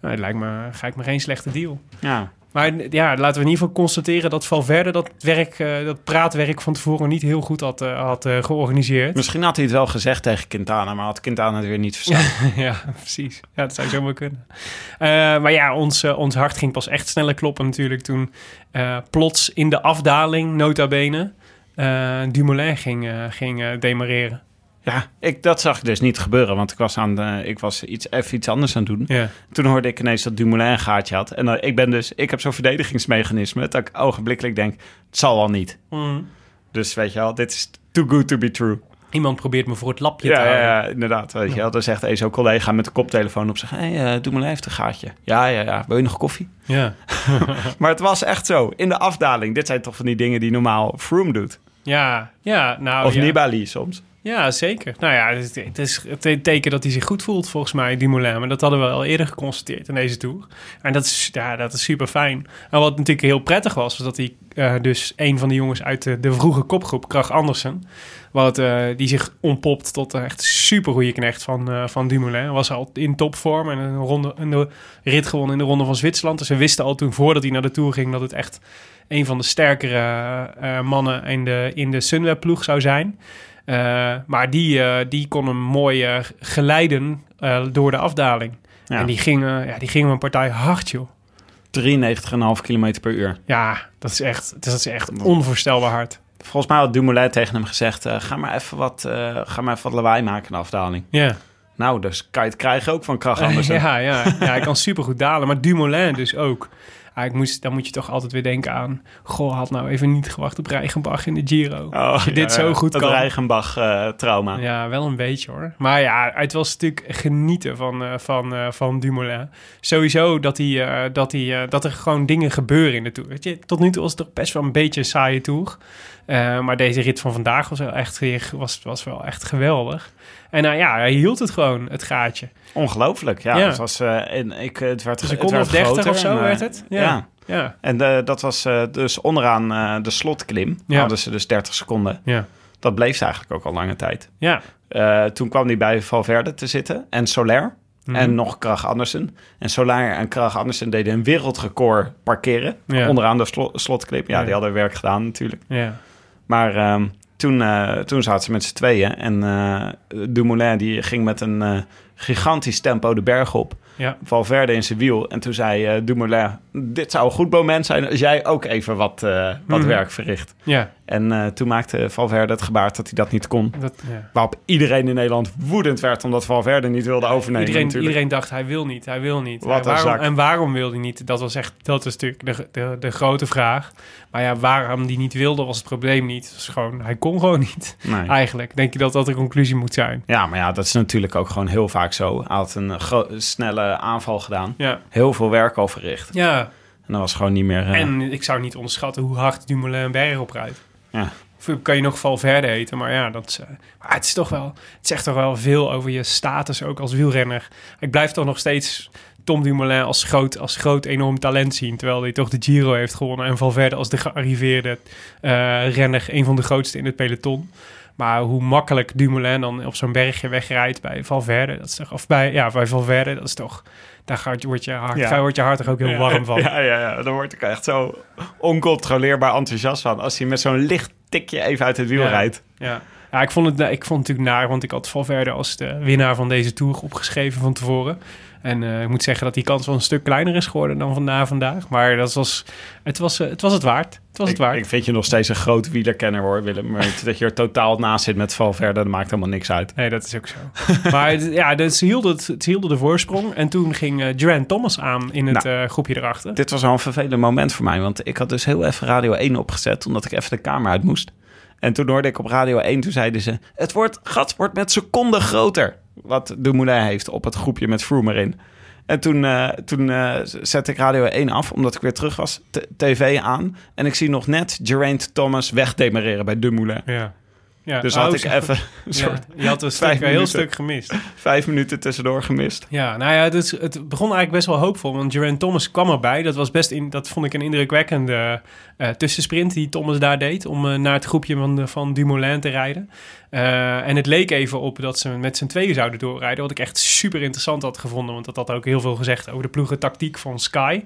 Nou, lijkt me, lijkt me geen slechte deal. ja. Maar ja, laten we in ieder geval constateren dat Valverde dat werk, eh, dat praatwerk van tevoren niet heel goed had, eh, had eh, georganiseerd. Misschien had hij het wel gezegd tegen Quintana, maar had Quintana het weer niet verstaan. ja, precies. Ja, dat zou zomaar kunnen. Maar ja, ons, ons hart ging pas echt sneller kloppen natuurlijk toen plots in de afdaling, nota bene, Dumoulin ging, ging demareren. Ja, ik, dat zag ik dus niet gebeuren, want ik was, aan de, ik was iets, even iets anders aan het doen. Ja. Toen hoorde ik ineens dat Dumoulin een gaatje had. En dan, ik ben dus, ik heb zo'n verdedigingsmechanisme dat ik ogenblikkelijk denk, het zal wel niet. Mm. Dus weet je wel, dit is too good to be true. Iemand probeert me voor het lapje Ja, te ja, houden. ja, inderdaad. Weet je wel. Dan zegt een collega met de koptelefoon op zich, hé, hey, uh, Dumoulin heeft een gaatje. Ja, ja, ja, wil je nog koffie? Ja. Maar het was echt zo, in de afdaling. Dit zijn toch van die dingen die normaal Froome doet. Ja, ja, nou Of ja. Nibali soms. Ja, zeker. Nou ja, het, is het teken dat hij zich goed voelt, volgens mij, Dumoulin. Maar dat hadden we al eerder geconstateerd in deze Tour. En dat is, ja, dat is super fijn. En wat natuurlijk heel prettig was, was dat hij eh, dus een van de jongens uit de, vroege kopgroep, Krach Andersen, wat, eh, die zich ontpopt tot een echt super goede knecht van, eh, van Dumoulin. Was al in topvorm en een, ronde, een rit gewonnen in de Ronde van Zwitserland. Dus we wisten al toen, voordat hij naar de Tour ging, dat het echt een van de sterkere mannen in de, in de Sunweb-ploeg zou zijn. Uh, maar die, uh, die kon hem mooi uh, geleiden door de afdaling. Ja. En die gingen, ja, die gingen een partij hard, joh. 93,5 km per uur. Ja, dat is echt, dat is echt onvoorstelbaar hard. Volgens mij had Dumoulin tegen hem gezegd... Ga, maar even wat, ga maar even wat lawaai maken in de afdaling. Ja. Nou, dus kan je het krijgen ook van Krach Andersen. ja, ja, ja, hij kan supergoed dalen. Maar Dumoulin dus ook. Ah, ik moest, dan moet je toch altijd weer denken aan... Goh, had nou even niet gewacht op Reichenbach in de Giro. Oh, Als je ja, dit zo goed dat kan. Reichenbach-trauma. ja, wel een beetje hoor. Maar ja, het was natuurlijk genieten van, uh, van, uh, van Dumoulin. Sowieso dat, hij, dat, hij, dat er gewoon dingen gebeuren in de Tour. Weet je, tot nu toe was het toch best wel een beetje een saaie Tour. Maar deze rit van vandaag was wel echt, was, was wel echt geweldig. En nou ja, hij hield het gewoon, het gaatje. Ongelooflijk, ja. Ja. Het, was, uh, en ik, het werd Een seconde het of werd 30 groter of zo en, werd het. Ja. ja. ja. En uh, dat was uh, dus onderaan uh, de slotklim. Ja. Hadden ze dus 30 seconden. Ja. Dat bleef ze eigenlijk ook al lange tijd. Ja. Toen kwam hij bij Valverde te zitten en Soler. Mhm. En nog Krach Andersen. En Soler en Krach Andersen deden een wereldrecord parkeren. Ja. Onderaan de slo slotklim. Ja, Ja. die hadden werk gedaan natuurlijk. Ja. Maar um, toen, uh, toen zaten ze met z'n tweeën. En uh, Dumoulin die ging met een uh, gigantisch tempo de berg op. Ja. Valverde in zijn wiel. En toen zei Dumoulin... dit zou een goed moment zijn als jij ook even wat, wat Mhm. werk verricht. Ja. En uh, toen maakte Valverde het gebaar dat hij dat niet kon. Dat, ja. Waarop iedereen in Nederland woedend werd... omdat Valverde niet wilde overnemen Iedereen, iedereen dacht, hij wil niet, hij wil niet. Wat waarom, zak. en waarom wil hij niet? Dat was echt, dat is natuurlijk de, de, de grote vraag. Maar ja, waarom die niet wilde, was het probleem niet. Het was gewoon, hij kon gewoon niet, Nee. eigenlijk. Denk je dat dat de conclusie moet zijn? Ja, maar ja, dat is natuurlijk ook gewoon heel vaak zo. Hij had een gro- snelle aanval gedaan. Ja. Heel veel werk al verricht. Ja, En dat was gewoon niet meer... eh, en ik zou niet onderschatten hoe hard Dumoulin berg oprijdt. Of kan je nog Valverde heten, maar ja, dat eh, maar het is toch wel, het zegt toch wel veel over je status ook als wielrenner. Ik blijf toch nog steeds Tom Dumoulin als groot, als groot enorm talent zien, terwijl hij toch de Giro heeft gewonnen en Valverde als de gearriveerde eh, renner, een van de grootste in het peloton. Maar hoe makkelijk Dumoulin dan op zo'n bergje wegrijdt bij Valverde, dat is of bij, ja, bij Valverde, dat is toch, daar gaat, wordt, je hart, Ja. daar wordt je hart ook heel warm van. Ja, ja, ja. Dan word ik echt zo oncontroleerbaar enthousiast van. Als hij met zo'n licht tikje even uit het wiel Ja. rijdt. Ja. Ja, ik vond, het, ik vond het natuurlijk naar, want ik had Valverde als de winnaar van deze Tour opgeschreven van tevoren. En eh, ik moet zeggen dat die kans wel een stuk kleiner is geworden dan vandaag vandaag. Maar dat was, het, was, eh, het was het waard. Het was het Ik, waard. ik vind je nog steeds een groot wielerkenner hoor, Willem. Maar dat je er totaal naast zit met Valverde, dat maakt helemaal niks uit. Nee, dat is ook zo. maar het- ja, dus ze hielden, het, ze hielden de voorsprong. En toen ging Geraint Thomas aan in het Nou. eh, groepje erachter. Dit was wel een vervelend moment voor mij, want ik had dus heel even Radio 1 opgezet, omdat ik even de kamer uit moest. En toen hoorde ik op Radio 1, toen zeiden ze, het wordt, gat wordt met seconden groter. Wat Dumoulin heeft op het groepje met Froome erin. En toen, eh, toen eh, zette ik Radio 1 af, omdat ik weer terug was, tv aan. En ik zie nog net Geraint Thomas wegdemareren bij Dumoulin. Ja. Ja. Dus Oh, had ik zo- even een Ja, soort je had een, stuk, een heel minuten. stuk gemist. vijf minuten tussendoor gemist. Ja, nou ja, dus het begon eigenlijk best wel hoopvol. Want Geraint Thomas kwam erbij. Dat was best in, dat vond ik een indrukwekkende eh, tussensprint die Thomas daar deed. Om eh, naar het groepje van, van Dumoulin te rijden. Eh, en het leek even op dat ze met z'n tweeën zouden doorrijden. Wat ik echt super interessant had gevonden. Want dat had ook heel veel gezegd over de ploegentactiek van Sky.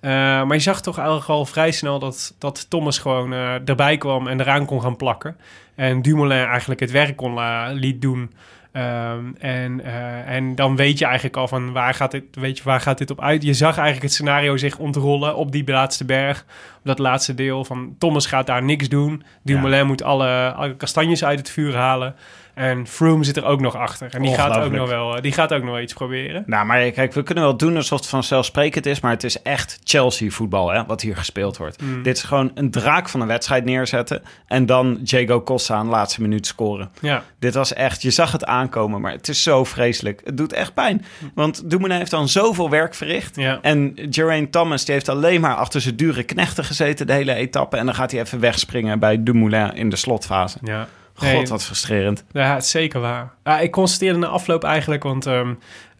Maar je zag toch eigenlijk al vrij snel dat, dat Thomas gewoon erbij kwam en eraan kon gaan plakken. En Dumoulin eigenlijk het werk kon la- liet doen. Ehm, en, eh, en dan weet je eigenlijk al van waar gaat, dit, weet je, waar gaat dit op uit. Je zag eigenlijk het scenario zich ontrollen op die laatste berg. Op dat laatste deel van Thomas gaat daar niks doen. Dumoulin moet alle, alle kastanjes uit het vuur halen. En Froome zit er ook nog achter. En die gaat ook nog wel, eh, die gaat ook nog wel iets proberen. Nou, maar kijk, we kunnen wel doen alsof het vanzelfsprekend is, maar het is echt Chelsea-voetbal, hè, wat hier gespeeld wordt. Mm. Dit is gewoon een draak van een wedstrijd neerzetten en dan Diego Costa aan de laatste minuut scoren. Ja, Dit was echt, je zag het aankomen, maar het is zo vreselijk. Het doet echt pijn, want Dumoulin heeft dan zoveel werk verricht. ja. En Geraint Thomas die heeft alleen maar achter zijn dure knechten gezeten de hele etappe. En dan gaat hij even wegspringen bij Dumoulin in de slotfase. ja. God, Nee, wat frustrerend. Ja, het is zeker waar. Ja, ik constateerde na afloop eigenlijk, want ehm, eh,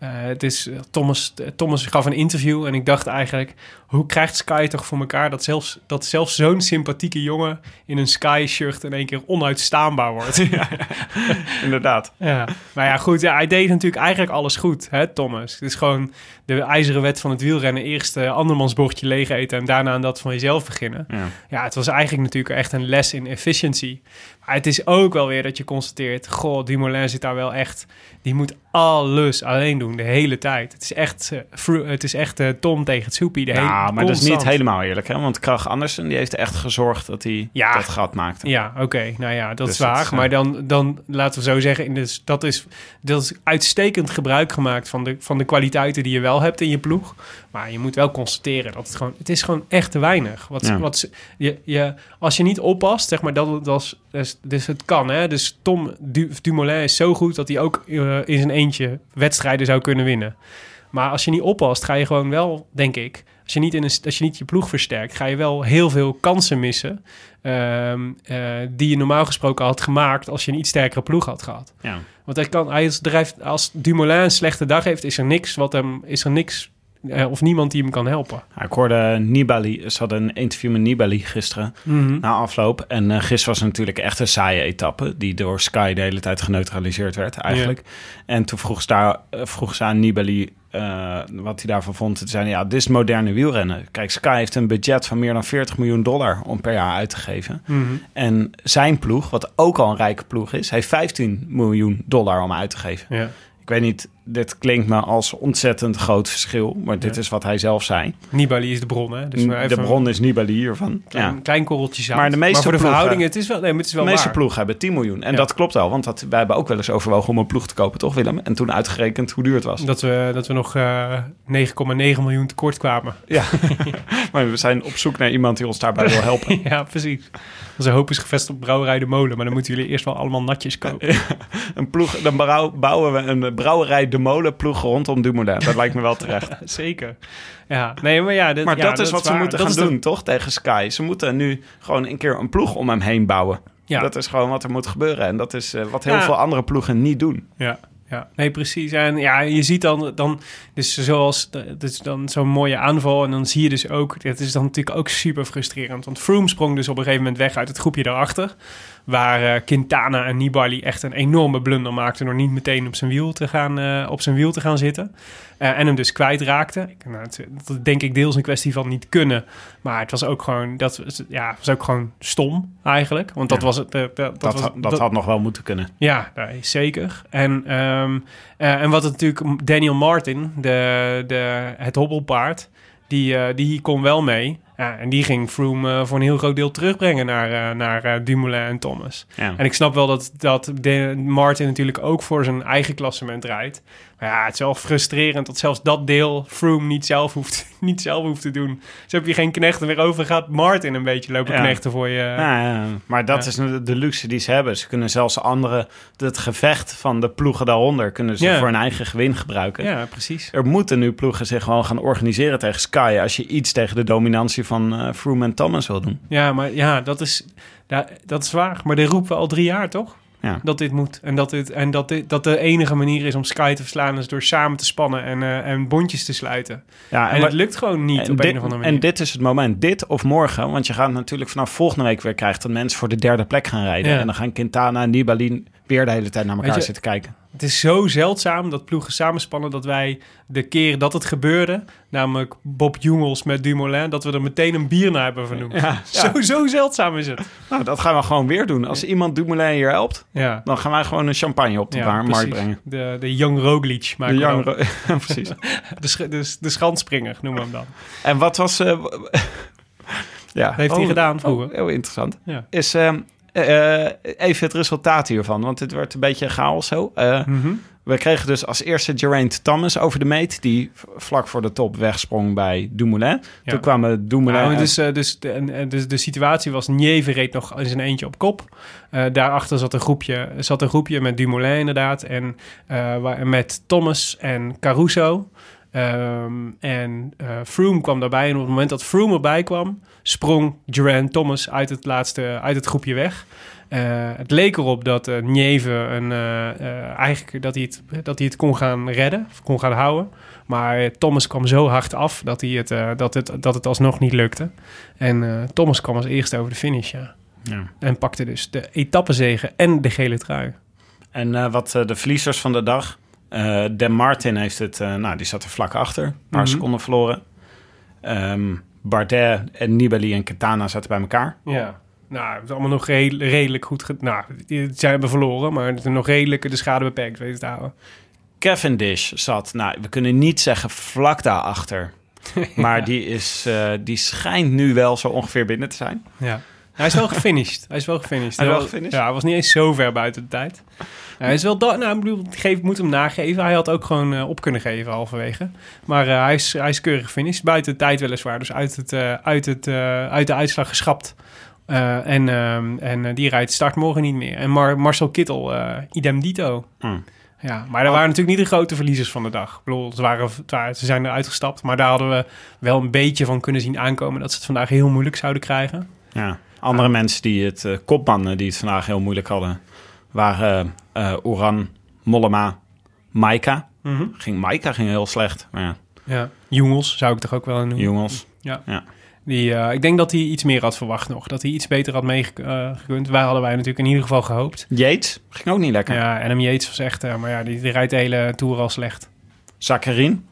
het is, Thomas, Thomas gaf een interview en ik dacht eigenlijk, hoe krijgt Sky toch voor elkaar dat zelfs, dat zelfs zo'n sympathieke jongen in een Sky-shirt in één keer onuitstaanbaar wordt? ja. Inderdaad. Maar ja, goed, ja, hij deed natuurlijk eigenlijk alles goed, hè, Thomas. Het is gewoon de ijzeren wet van het wielrennen. Eerst eh, andermans bordje leeg eten en daarna aan dat van jezelf beginnen. Ja. Ja, het was eigenlijk natuurlijk echt een les in efficiency. Maar het is ook wel weer dat je constateert... Goh, Dumoulin zit daar wel echt... Die moet alles alleen doen, de hele tijd. Het is echt, eh, het is echt eh, Tom tegen het soepie. De hele, Ja, maar dat is niet helemaal eerlijk, hè? Want Krach Andersen die heeft echt gezorgd dat hij Ja. dat gat maakte. Ja, oké. Nou ja, dat Dus is waar. dat is, eh, maar dan, dan laten we zo zeggen... In de, dat, is, dat is uitstekend gebruik gemaakt van de, van de kwaliteiten die je wel hebt in je ploeg. Maar je moet wel constateren dat het gewoon... Het is gewoon echt te weinig. Wat, Ja. wat, je, je, als je niet oppast, zeg maar, dat, dat is, dus, dus het kan. Hè? Dus Tom du, Dumoulin is zo goed dat hij ook eh, in zijn eentje wedstrijden zou kunnen winnen. Maar als je niet oppast, ga je gewoon wel, denk ik... Als je, niet in een, als je niet je ploeg versterkt, ga je wel heel veel kansen missen. ehm, eh, die je normaal gesproken had gemaakt als je een iets sterkere ploeg had gehad. Ja. Want hij kan, hij drijft, als Dumoulin een slechte dag heeft, is er niks wat hem, is er niks eh, of niemand die hem kan helpen. Ik hoorde Nibali, ze hadden een interview met Nibali gisteren na afloop. En eh gisteren was natuurlijk echt een saaie etappe, die door Sky de hele tijd geneutraliseerd werd eigenlijk. En toen vroeg ze, daar, eh, vroeg ze aan Nibali eh, wat hij daarvan vond. Toen zei hij, ja, dit is moderne wielrennen. Kijk, Sky heeft een budget van meer dan 40 miljoen dollar om per jaar uit te geven. Mhm. En zijn ploeg, wat ook al een rijke ploeg is, heeft 15 miljoen dollar om uit te geven. Ja. Ik weet niet, dit klinkt me als ontzettend groot verschil, maar dit Ja. is wat hij zelf zei. Nibali is de bron, hè? Dus de bron is Nibali hiervan. Klein, Ja. klein korreltje zout. Maar de meeste voor de ploegen- verhoudingen, het is wel, nee, maar het is De wel meeste waar. ploegen hebben 10 miljoen. En Ja. dat klopt wel, want dat, wij hebben ook wel eens overwogen om een ploeg te kopen, toch Willem? En toen uitgerekend hoe duur het was. Dat we, dat we nog eh 9,9 miljoen tekort kwamen. Ja, maar we zijn op zoek naar iemand die ons daarbij wil helpen. ja, precies. Onze hoop is gevestigd op Brouwerij de Molen. Maar dan moeten jullie eerst wel allemaal natjes kopen. Een ploeg, dan bouwen we een brouwerij De Molen ploeg rondom Dumoulin. Dat lijkt me wel terecht. Zeker. Ja, nee, maar ja... Maar ja, dat is wat ze moeten Dat gaan de- doen, toch? Tegen Sky. Ze moeten nu gewoon een keer een ploeg om hem heen bouwen. Ja. Dat is gewoon wat er moet gebeuren. En dat is eh, wat heel veel andere ploegen niet doen. Ja, Ja, nee, precies. En ja, je ziet dan, dan dus zoals, dus dan zo'n mooie aanval. En dan zie je dus ook, het is dan natuurlijk ook super frustrerend. Want Froome sprong dus op een gegeven moment weg uit het groepje daarachter. Waar eh, Quintana en Nibali echt een enorme blunder maakten door niet meteen op zijn wiel te gaan, eh, op zijn wiel te gaan zitten. Eh, en hem dus kwijtraakten. Ik- Nou, het, dat denk ik deels een kwestie van niet kunnen. Maar het was ook gewoon, dat ja, was ook gewoon stom eigenlijk. Want dat Ja. was het. dat, dat, Dat, was, had- dat had nog wel moeten kunnen. ja, nee, zeker. En, ehm, eh, en wat het natuurlijk, Daniel Martin, de, de, het hobbelpaard, die, die kon wel mee. Ja, en die ging Froome eh, voor een heel groot deel terugbrengen naar, eh, naar eh, Dumoulin en Thomas. Ja. En ik snap wel dat, dat de, Martin natuurlijk ook voor zijn eigen klassement rijdt. Maar ja, het is wel frustrerend dat zelfs dat deel Froome niet zelf hoeft, niet zelf hoeft te doen. Dus heb je geen knechten meer over, gaat Martin een beetje lopen Ja. knechten voor je. Ja, ja, maar dat is de luxe die ze hebben. Ze kunnen zelfs andere, het gevecht van de ploegen daaronder, kunnen ze voor hun eigen gewin gebruiken. ja precies. Er moeten nu ploegen zich gewoon gaan organiseren tegen Sky als je iets tegen de dominantie van eh Froome en Thomas wil doen. Ja, maar ja, dat is, dat is waar. Maar dit roepen we al drie jaar, toch? Ja. Dat dit moet. En dat, dit, en dat, dit, dat de enige manier is om Sky te verslaan... is door samen te spannen en, eh, en bondjes te sluiten. Ja, En het lukt gewoon niet en op dit, een of andere manier. En dit is het moment, dit of morgen. Want je gaat natuurlijk vanaf volgende week weer krijgen... dat mensen voor de derde plek gaan rijden. Ja. En dan gaan Quintana en Nibali weer de hele tijd naar elkaar je- zitten kijken. Het is zo zeldzaam dat ploegen samenspannen... dat wij de keer dat het gebeurde... namelijk Bob Jungels met Dumoulin... dat we er meteen een bier naar hebben vernoemd. Ja, Zo, zo zeldzaam is het. Nou, dat gaan we gewoon weer doen. Als iemand Dumoulin hier helpt... Dan gaan wij gewoon een champagne op de bar- markt brengen. De, de Young Roglic. maken De young. Ro- precies. de, sch- de, de schandspringer noemen we hem dan. En wat was... w- ja. Heeft hij Oh, gedaan vroeger. oh, heel interessant. Is ehm, eh, even het resultaat hiervan, want het werd een beetje chaos zo. Eh, Mhm. We kregen dus als eerste Geraint Thomas over de meet, die vlak voor de top wegsprong bij Dumoulin. Ja. Toen kwamen Dumoulin... Nou, en- dus, eh, dus, de, dus de situatie was, Nieve reed nog in zijn eentje op kop. Eh, daarachter zat een, groepje, zat een groepje met Dumoulin inderdaad. En eh, met Thomas en Caruso. Ehm, en eh Froome kwam daarbij. En op het moment dat Froome erbij kwam, sprong Geraint Thomas uit het laatste, uit het groepje weg. Eh, het leek erop dat eh Nieve een, eh, eh, eigenlijk dat hij, het, dat hij het kon gaan redden, of kon gaan houden. Maar Thomas kwam zo hard af dat, hij het, eh, dat, het, dat het alsnog niet lukte. En eh, Thomas kwam als eerste over de finish, ja. Ja. En pakte dus de etappezegen en de gele trui. En eh, wat de verliezers van de dag. Eh Dan Martin heeft het, eh, nou, die zat er vlak achter. Een paar Mhm. seconden verloren. Ehm, Bardet en Nibali en Quintana zaten bij elkaar. Ja. Nou, het is allemaal nog re- redelijk goed. ge- nou, die zijn hebben verloren, maar het is nog redelijk de schade beperkt weten te houden. Cavendish zat, nou, we kunnen niet zeggen vlak daarachter. Maar die, is, eh, die schijnt nu wel zo ongeveer binnen te zijn. Ja. Hij is wel gefinished. Hij is wel gefinished. Hij is wel was- gefinished? Ja, hij was niet eens zo ver buiten de tijd. Hij is wel... Nou, ik bedoel, ik geef, moet hem nageven. Hij had ook gewoon eh, op kunnen geven halverwege. Maar eh, hij, is, hij is keurig gefinished. Buiten de tijd weliswaar. Dus uit, het, eh, uit, het, eh, uit de uitslag geschrapt. Eh, en ehm, en die rijdt start morgen niet meer. En Mar- Marcel Kittel, eh, idem dito. Hmm. Ja, maar daar waren natuurlijk niet de grote verliezers van de dag. Ik bedoel, ze, waren- ze zijn eruit gestapt. Maar daar hadden we wel een beetje van kunnen zien aankomen... dat ze het vandaag heel moeilijk zouden krijgen. Ja. Andere mensen die het, eh, kopmannen die het vandaag heel moeilijk hadden, waren eh Oran, Mollema, Maika. Mhm. Ging, Maika ging heel slecht. Maar ja, Ja, Jongels zou ik toch ook wel noemen. jongens. Die, eh, ik denk dat hij iets meer had verwacht nog. Dat hij iets beter had meegekund. Wij hadden wij natuurlijk in ieder geval gehoopt. Yates ging ook niet lekker. Ja, Adam Yates was echt... maar ja, die, die rijdt de hele Tour al slecht. Zakarin.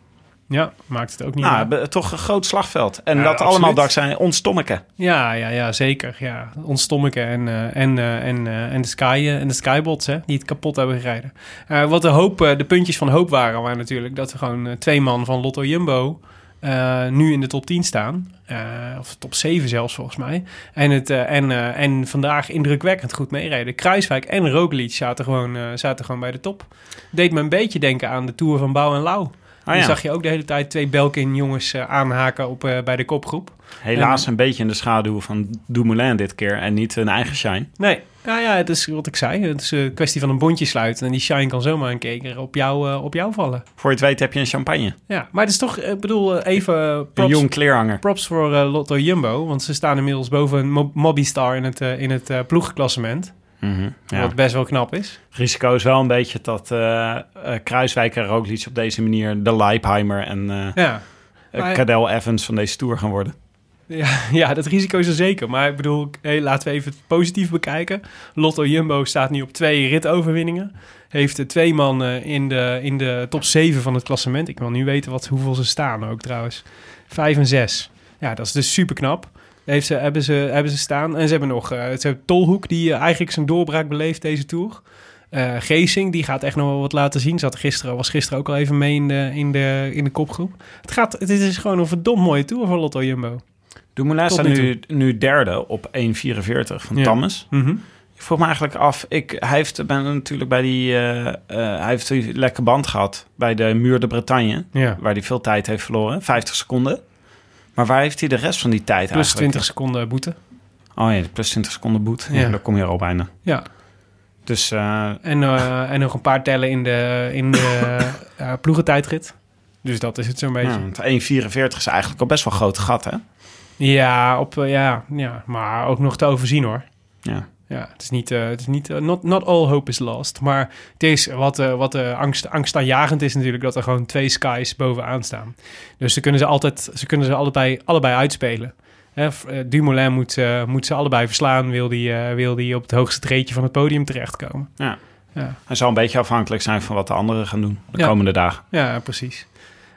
Ja, maakt het ook niet Nou, toch een groot slagveld. En Ja, dat absoluut. allemaal dankzij ons Tommeke. Ja, ja, ja, zeker. Ja, ons Tommeke en, eh, en, eh, en, eh, en de Sky en de Skybots, hè, die het kapot hebben gereden. Wat de, hoop, de puntjes van hoop waren, waren natuurlijk dat er gewoon twee man van Lotto Jumbo nu in de top 10 staan. Eh, of top 7 zelfs volgens mij. En, het, en, en vandaag indrukwekkend goed meereden. Kruiswijk en Roglic zaten gewoon, zaten gewoon bij de top. Deed me een beetje denken aan de Tour van Bouw en Lau. Ah, Dan ja. zag je ook de hele tijd twee Belkin jongens eh, aanhaken op, eh, bij de kopgroep. Helaas een beetje in de schaduw van Dumoulin dit keer. En niet een eigen shine. Nee, nou ja, het is wat ik zei. Het is een kwestie van een bondje sluiten. En die shine kan zomaar een keer op jou, eh, op jou vallen. Voor je het weet heb je een champagne. Ja, maar het is toch, ik bedoel, eh, even Een props, jong kleerhanger. props voor eh, Lotto Jumbo. Want ze staan inmiddels boven Mo- Mobistar in het, eh, in het eh, Mhm, ja. Wat best wel knap is. Risico is wel een beetje dat eh eh, Kruiswijk en Roglic op deze manier de Leipheimer en eh Ja. Maar- Cadel Evans van deze Tour gaan worden. Ja, ja, dat risico is er zeker. Maar ik bedoel, hey, laten we even het positief bekijken. Lotto Jumbo staat nu op twee ritoverwinningen. Heeft twee man eh, in, de, in de top 7 van het klassement. Ik wil nu weten wat, hoeveel ze staan ook trouwens. Vijf en zes. Ja, dat is dus super knap. Heeft ze, hebben, ze, hebben ze staan. En ze hebben nog eh, ze hebben Tolhoek, die eh, eigenlijk zijn doorbraak beleeft deze Tour. Eh Geesing, die gaat echt nog wel wat laten zien. Zat gisteren, was gisteren ook al even mee in de, in de, in de kopgroep. Het, gaat, het is gewoon een verdomd mooie Tour voor Lotto Jumbo. Dumoulin staat nu nu, derde op 1,44 van Ja. Thomas. Mhm. Ik vroeg me eigenlijk af, ik, hij heeft ben natuurlijk bij die, hij heeft die lekke band gehad bij de Muur de Bretagne, Ja. waar hij veel tijd heeft verloren, 50 seconden. Maar waar heeft hij de rest van die tijd Plus eigenlijk? 20 seconden boete. Oh ja, plus 20 seconden boet. Ja, Ja. daar kom je er al bijna. Ja. Dus eh, En, eh, en nog een paar tellen in de, in de eh, ploegentijdrit. Dus dat is het zo'n beetje. ja, want 1,44 is eigenlijk al best wel een groot gat, hè? Ja, op, ja, ja, maar ook nog te overzien hoor. Ja. Ja, het is niet, eh, het is niet eh, not, not all hope is lost. Maar het is wat, eh, wat angst, angstaanjagend is natuurlijk dat er gewoon twee skies bovenaan staan. Dus ze kunnen ze altijd, ze kunnen ze allebei, allebei uitspelen. Hè, Dumoulin moet, moet ze allebei verslaan, wil die, wil die op het hoogste treedje van het podium terechtkomen. Ja. Ja. Hij zal een beetje afhankelijk zijn van wat de anderen gaan doen de Ja. komende dagen. Ja, precies.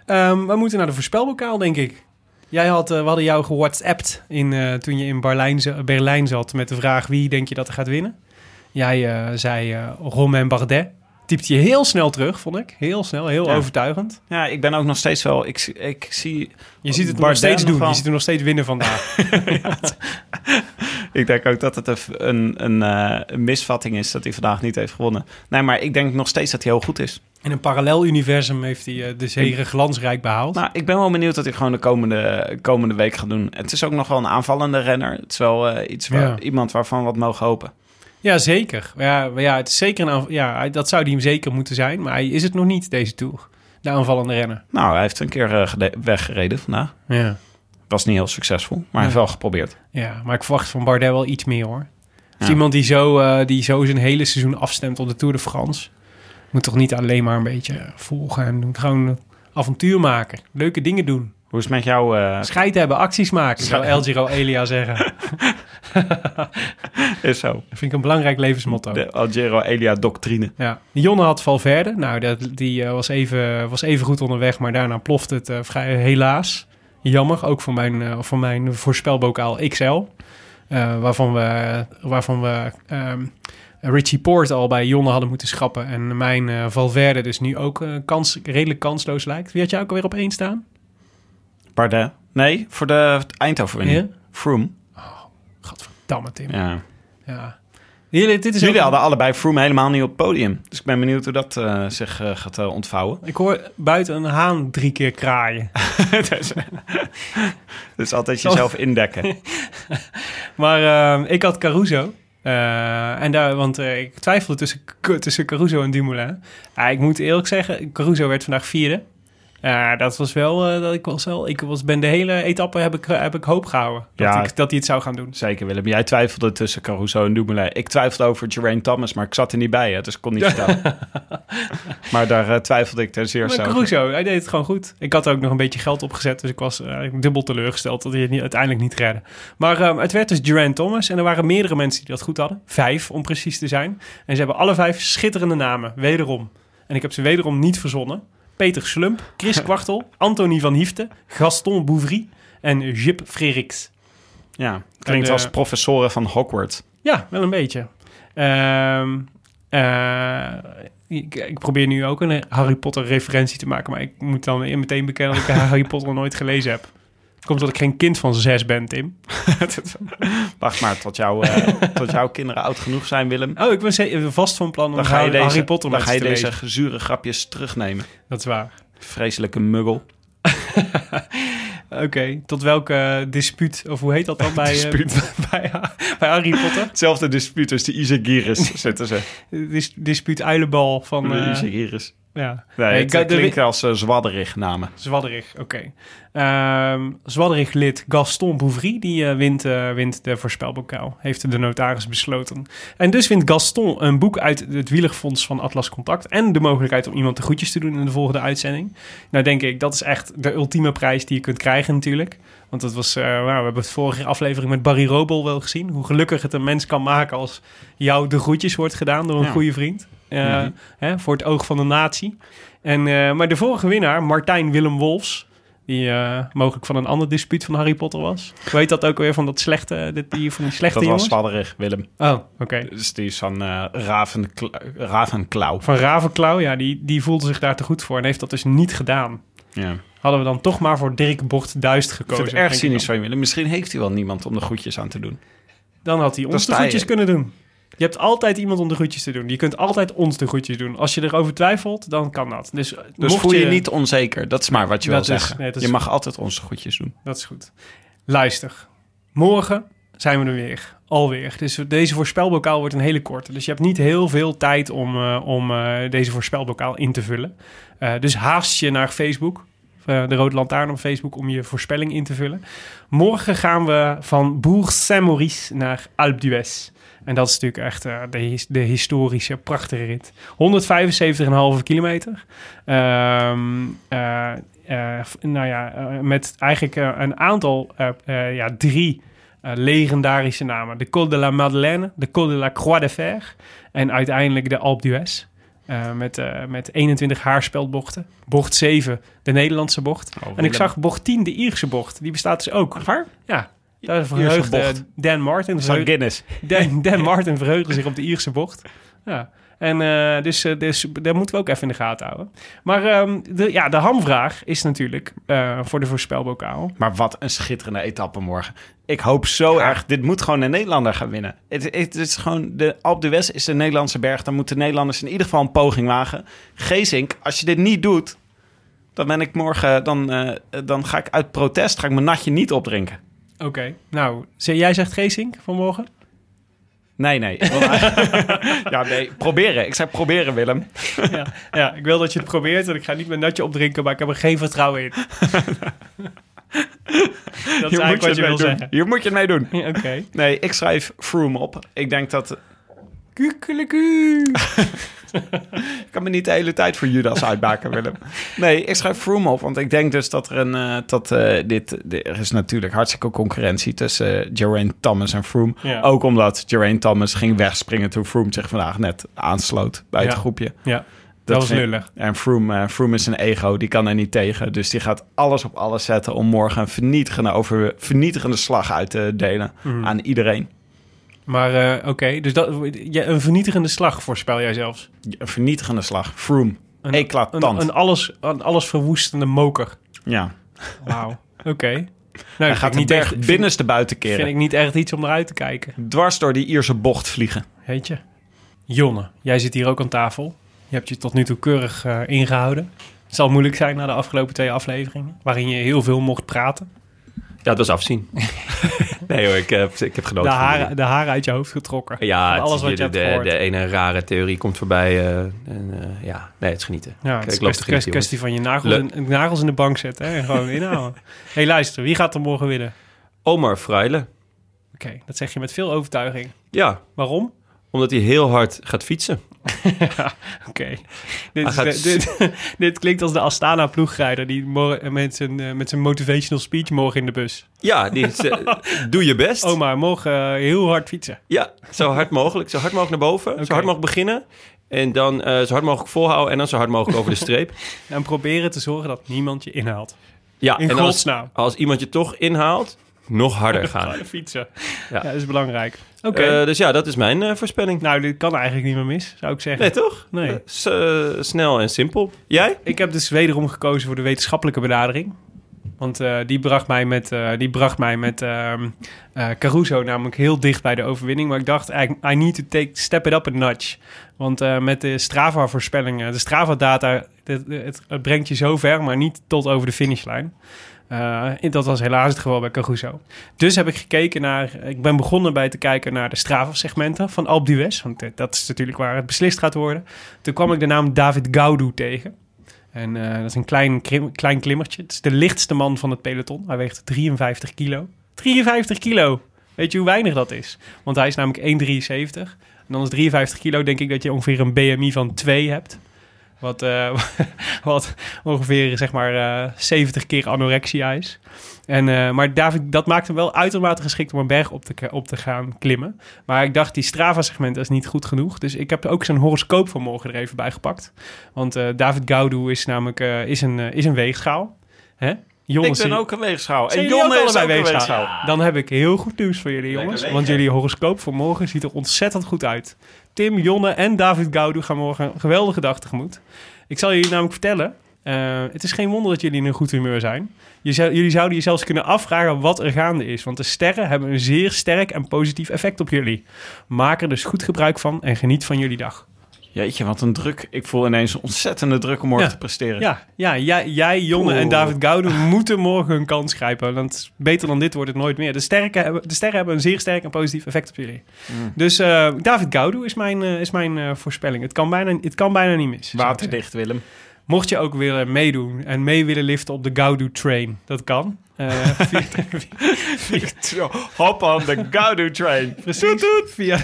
Ehm, we moeten naar de voorspelbokaal, denk ik. Jij had, eh, we hadden jou gewhatsappt in, eh, toen je in Berlijn, Berlijn zat met de vraag wie denk je dat er gaat winnen. Jij eh, zei eh Romain Bardet. Typte je heel snel terug, vond ik. Heel snel, heel Ja. overtuigend. Ja, ik ben ook nog steeds wel... Ik, ik zie... Je ziet het nog steeds nog doen. Je ziet hem nog steeds winnen vandaag. Ik denk ook dat het een, een, een misvatting is dat hij vandaag niet heeft gewonnen. Nee, maar ik denk nog steeds dat hij heel goed is. In een parallel universum heeft hij eh, de zege glansrijk behaald. Nou, ik ben wel benieuwd wat hij gewoon de komende, komende week gaat doen. Het is ook nog wel een aanvallende renner. Het is wel eh, iets waar, Ja. iemand waarvan we wat mogen hopen. Ja, zeker. Ja, ja, het is zeker een ja, dat zou hij hem zeker moeten zijn. Maar hij is het nog niet, deze Tour. De aanvallende renner. Nou, hij heeft een keer eh, weggereden vandaag. Ja. Was niet heel succesvol, maar hij heeft wel geprobeerd. Ja, maar ik verwacht van Bardet wel iets meer hoor. Ja. iemand die zo, die zo zijn hele seizoen afstemt op de Tour de France... moet toch niet alleen maar een beetje volgen en gewoon avontuur maken. Leuke dingen doen. Hoe is het met jou? eh, Scheid hebben, acties maken, zou El Giro Elia zeggen. is zo. Dat vind ik een belangrijk levensmotto. De Algero Elia doctrine. Ja. Jonne had Valverde. Nou, dat, die eh, was, even, was even goed onderweg, maar daarna plofte het eh, vrij helaas. Jammer, ook voor mijn, voor mijn voorspelbokaal XL. waarvan we, waarvan we ehm, Richie Poort al bij Jonne hadden moeten schrappen. En mijn eh, Valverde dus nu ook eh, kans, redelijk kansloos lijkt. Wie had jij ook alweer op één staan? Bardet. Nee, voor de eindoverwinning. Froome. Gadverdamme, Tim. Ja. Ja. Jullie, dit is Jullie ook- hadden allebei Froome helemaal niet op het podium. Dus ik ben benieuwd hoe dat eh, zich gaat ontvouwen. Ik hoor buiten een haan drie keer kraaien. dus, dus altijd jezelf indekken. Maar eh, ik had Caruso. Eh, en daar, want eh, ik twijfelde tussen, tussen Caruso en Dumoulin. Ah, ik moet eerlijk zeggen, Caruso werd vandaag vierde. Ja, dat was wel, eh, dat ik was wel, ik was, ben de hele etappe heb ik, heb ik hoop gehouden. Dat, Ja. ik, dat hij het zou gaan doen. Zeker Willem. Jij twijfelde tussen Caruso en Dumoulin. Ik twijfelde over Geraint Thomas, maar ik zat er niet bij. Hè, dus ik kon niet vertellen. maar daar eh, twijfelde ik ten zeerste over. Caruso, hij deed het gewoon goed. Ik had er ook nog een beetje geld opgezet, dus ik was eh, dubbel teleurgesteld dat hij het niet, uiteindelijk niet redde. Maar eh, het werd dus Geraint Thomas en er waren meerdere mensen die dat goed hadden. Vijf, om precies te zijn. En ze hebben alle vijf schitterende namen, wederom. En ik heb ze wederom niet verzonnen. Peter Slump, Chris Kwartel, Anthony van Hiefte, Gaston Bouvry en Jip Freriks. Ja, klinkt als eh, professoren van Hogwarts. Ja, wel een beetje. Ehm, eh, ik, ik probeer nu ook een Harry Potter referentie te maken, maar ik moet dan meteen bekennen dat ik Harry Potter nooit gelezen heb. Komt dat ik geen kind van zes ben, Tim. Wacht maar tot, jou, eh, tot jouw kinderen oud genoeg zijn, Willem. Oh, ik ben ze- vast van plan om Dan ga je Harry, deze, Harry Potter dan ga je deze lezen. gezure grapjes terugnemen. Dat is waar. Vreselijke muggel. Oké, tot welke dispuut, of hoe heet dat dan bij, eh, Dispuut. bij, bij Harry Potter? Hetzelfde dispuut als de Isagiris zitten ze. Dis, dispuut uilenbal van... De eh, Isagiris. Ja. Nee, Nee, het ik- eh, de- klinkt als uh, zwadderig namen. Zwadderig, oké. Ehm Zwadderig-lid Gaston Bouvry, die eh, wint, eh, wint de voorspelbokaal. Heeft de notaris besloten. En dus wint Gaston een boek uit het Wielerfonds van Atlas Contact. En de mogelijkheid om iemand de groetjes te doen in de volgende uitzending. Nou denk ik, dat is echt de ultieme prijs die je kunt krijgen natuurlijk. Want dat was, eh, nou, we hebben het vorige aflevering met Barry Robel wel gezien. Hoe gelukkig het een mens kan maken als jou de groetjes wordt gedaan door een Ja. goede vriend. Eh, Mhm. hè, voor het oog van de natie. En, eh, maar de vorige winnaar, Martijn Willem Wolfs... die eh, mogelijk van een ander dispuut van Harry Potter was. Hoe heet dat ook weer van dat slechte, dit, die, van die slechte Dat was jongens? zwadderig, Willem. Oh, oké. Dus die is van Ravenkla- Ravenklauw. Van Ravenklauw, ja, die, die voelde zich daar te goed voor... en heeft dat dus niet gedaan. Ja. Hadden we dan toch maar voor Dirk Bocht Duist Ik gekozen. vind het erg ik cynisch van je, Willem. Misschien heeft hij wel niemand om de groetjes aan te doen. Dan had hij ons de groetjes kunnen doen. Je hebt altijd iemand om de groetjes te doen. Je kunt altijd ons de groetjes doen. Als je erover twijfelt, dan kan dat. Dus, Dus mocht voel je, niet onzeker. Dat is maar wat je wil zeggen. nee, je mag altijd onze groetjes doen. Dat is goed. Luister. Morgen zijn we er weer. Alweer. Dus deze voorspelbokaal wordt een hele korte. Dus je hebt niet heel veel tijd om, eh, om eh, deze voorspelbokaal in te vullen. Eh, dus haast je naar Facebook. de Rode Lantaarn op Facebook om je voorspelling in te vullen. Morgen gaan we van Bourg-Saint-Maurice naar Alpe d'Huez. En dat is natuurlijk echt eh, de, his- de historische, prachtige rit. 175,5 kilometer. Eh, f- nou ja, met eigenlijk een aantal, ja, drie legendarische namen. De Col de la Madeleine, de Col de la Croix de Fer en uiteindelijk de Alpe d'Huez. Met, met 21 haarspeldbochten. Bocht 7, de Nederlandse bocht. en ik zag bocht 10, de Ierse bocht. Die bestaat dus ook. Waar? Ja, daar verheugde. Dan Martin. Verheugde- Guinness. Dan, Dan Martin verheugde zich op de Ierse bocht. Ja. En eh, dus, eh, dus daar moeten we ook even in de gaten houden. Maar ehm, de, ja, de hamvraag is natuurlijk eh, voor de voorspelbokaal. Maar wat een schitterende etappe morgen. Ik hoop zo erg. Dit moet gewoon een Nederlander gaan winnen. Het, het is gewoon de Alpe d'Huez is de Nederlandse berg. Dan moeten Nederlanders in ieder geval een poging wagen. Geesink, als je dit niet doet, dan ben ik morgen, dan, dan ga ik uit protest, ga ik mijn natje niet opdrinken. Oké. Nou, jij zegt Geesink vanmorgen? Nee, nee. Ik ja, nee. Proberen. Ik zei proberen, Willem. ja. ja, ik wil dat je het probeert en ik ga niet mijn natje opdrinken, maar ik heb er geen vertrouwen in. dat is Hier eigenlijk je wat je wil doen. zeggen. Hier moet je het mee doen. Ja, Oké. Nee, ik schrijf Froome op. Ik denk dat... Kukeleku. Ik kan me niet de hele tijd voor Judas uitbaken, Willem. Nee, ik schrijf Froome op, want ik denk dus dat er een... eh, dat, eh, dit, er is natuurlijk hartstikke concurrentie tussen eh, Geraint Thomas en Froome. Ja. Ook omdat Geraint Thomas ging wegspringen toen Froome zich vandaag net aansloot bij het groepje. Ja, dat, was lullig. En Froome, eh, Froome is een ego, die kan er niet tegen. Dus die gaat alles op alles zetten om morgen een vernietigende, over, vernietigende slag uit te delen Mhm. aan iedereen. Maar eh, oké, dus dat, ja, een vernietigende slag voorspel jij zelfs. Een vernietigende slag. Froome. Een, Eclatant. Een, een, alles, een alles verwoestende moker. Ja. Wauw. Oké. Nou, Hij gaat niet echt, binnenste buiten keren. vind ik niet echt iets om naar uit te kijken. Dwars door die Ierse bocht vliegen. Weet je? Jonne, jij zit hier ook aan tafel. Je hebt je tot nu toe keurig eh, ingehouden. Het zal moeilijk zijn na de afgelopen twee afleveringen, waarin je heel veel mocht praten. Ja, het was afzien. nee hoor, ik heb, ik heb De genoten. die- haren, de haren uit je hoofd getrokken. Ja, alles wat je hier hebt de, de ene rare theorie komt voorbij. eh, en, eh, ja, nee, het is genieten. Ja, het is kwestie, kwestie van je nagels, in, nagels in de bank zetten hè, en gewoon inhouden. Hey, luister, wie gaat er morgen winnen? Omar Freile. Oké, dat zeg je met veel overtuiging. Ja, Waarom? omdat hij heel hard gaat fietsen. Oké. Dit, gaat klinkt als de Astana-ploegrijder die morgen met zijn, eh, met zijn motivational speech morgen in de bus. Ja, die is, eh, doe je best. Oh, maar morgen eh, heel hard fietsen. Ja, zo hard mogelijk. Zo hard mogelijk naar boven. Zo hard mogelijk beginnen. En dan eh, zo hard mogelijk volhouden. En dan zo hard mogelijk over de streep. En proberen te zorgen dat niemand je inhaalt. Ja, In en als, als iemand je toch inhaalt, nog harder gaan. Harder fietsen. Ja. Ja. dat is belangrijk. Eh, dus ja, dat is mijn eh, voorspelling. nou, dit kan eigenlijk niet meer mis, zou ik zeggen. Nee, toch? Nee. Eh, snel en simpel. Jij? Ik heb dus wederom gekozen voor de wetenschappelijke benadering. Want die bracht mij met, die bracht mij met ehm, eh, Caruso namelijk heel dicht bij de overwinning. Maar ik dacht, I, I need to take, step it up a notch. Want met de Strava-voorspellingen, de Strava-data, het, het, het brengt je zo ver, maar niet tot over de finishlijn. Eh, dat was helaas het geval bij Caruso. Dus heb ik gekeken naar... Ik ben begonnen bij te kijken naar de Strava-segmenten van Alpe d'Huez. Want eh, dat is natuurlijk waar het beslist gaat worden. Toen kwam ik de naam David Gaudu tegen. En eh, dat is een klein, klein klimmertje. Het is de lichtste man van het peloton. Hij weegt 53 kilo. 53 kilo! Weet je hoe weinig dat is? Want hij is namelijk 1,73. En dan is 53 kilo, denk ik dat je ongeveer een BMI van 2 hebt. Wat, eh, wat ongeveer zeg maar eh 70 keer anorexia is. En, eh, maar David, dat maakt hem wel uitermate geschikt om een berg op te, op te gaan klimmen. Maar ik dacht, die Strava-segment is niet goed genoeg. Dus ik heb ook zijn horoscoop van morgen er even bij gepakt. Want eh, David Gaudu is namelijk eh, is een, eh, is een weegschaal. Hè? Jongens, ik ben ook een weegschaal. En Jonne is ook weegschaal? weegschaal. Dan heb ik heel goed nieuws voor jullie, jongens. Want jullie horoscoop voor morgen ziet er ontzettend goed uit. Tim, Jonne en David Gaudu gaan morgen een geweldige dag tegemoet. Ik zal jullie namelijk vertellen... eh, het is geen wonder dat jullie in een goed humeur zijn. Jullie zouden je zelfs kunnen afvragen wat er gaande is. Want de sterren hebben een zeer sterk en positief effect op jullie. Maak er dus goed gebruik van en geniet van jullie dag. Jeetje, wat een druk. Ik voel ineens een ontzettende druk om morgen Ja. te presteren. Ja, ja jij, jij Jonne en. David Gaudu moeten morgen hun kans grijpen. Want beter dan dit wordt het nooit meer. De, sterke hebben, de sterren hebben een zeer sterk en positief effect op jullie. Mm. Dus eh, David Gaudu is mijn, eh, is mijn eh, voorspelling. Het kan, bijna, het kan bijna niet mis. Waterdicht, Willem. Mocht je ook willen meedoen en mee willen liften op de Gaudu Train, dat kan. Eh, via, Hop on the Gaudu train. Precies. Via,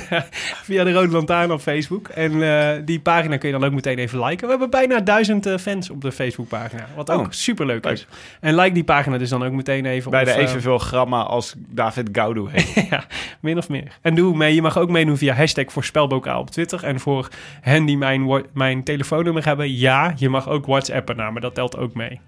via de Rode Lantaarn op Facebook. En eh, die pagina kun je dan ook meteen even liken. We hebben bijna duizend eh, fans op de Facebookpagina. Wat ook Oh, super leuk is. En like die pagina dus dan ook meteen even. Bij of, de eh, evenveel gramma als David Gaudu heeft. ja, min of meer. En doe mee. Je mag ook meedoen via hashtag voorspelbokaal op Twitter. En voor hen die mijn, mijn telefoonnummer hebben, ja, je mag ook WhatsAppen naar me. Dat telt ook mee.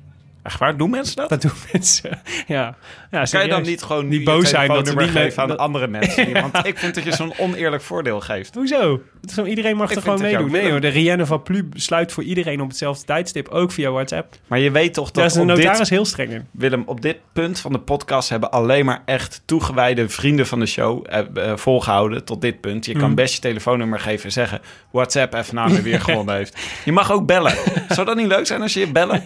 Echt waar? Doen mensen dat? Dat doen mensen. Ja, ja Kan je dan niet gewoon Niet boos zijn dat ze niet mee- geven aan dat- andere mensen? Want ik vind dat je zo'n oneerlijk voordeel geeft. Hoezo? Gewoon- iedereen mag Ik er gewoon meedoen. Nee hoor, de Rienne van Plu sluit voor iedereen op hetzelfde tijdstip. Ook via WhatsApp. Maar je weet toch Daar dat is de notaris dit, heel streng in. Willem, op dit punt van de podcast hebben alleen maar echt toegewijde vrienden van de show eh, eh, volgehouden tot dit punt. Je kan Mm. best je telefoonnummer geven en zeggen WhatsApp even naar me wie er gewonnen heeft. Je mag ook bellen. Zou dat niet leuk zijn als je je bellen?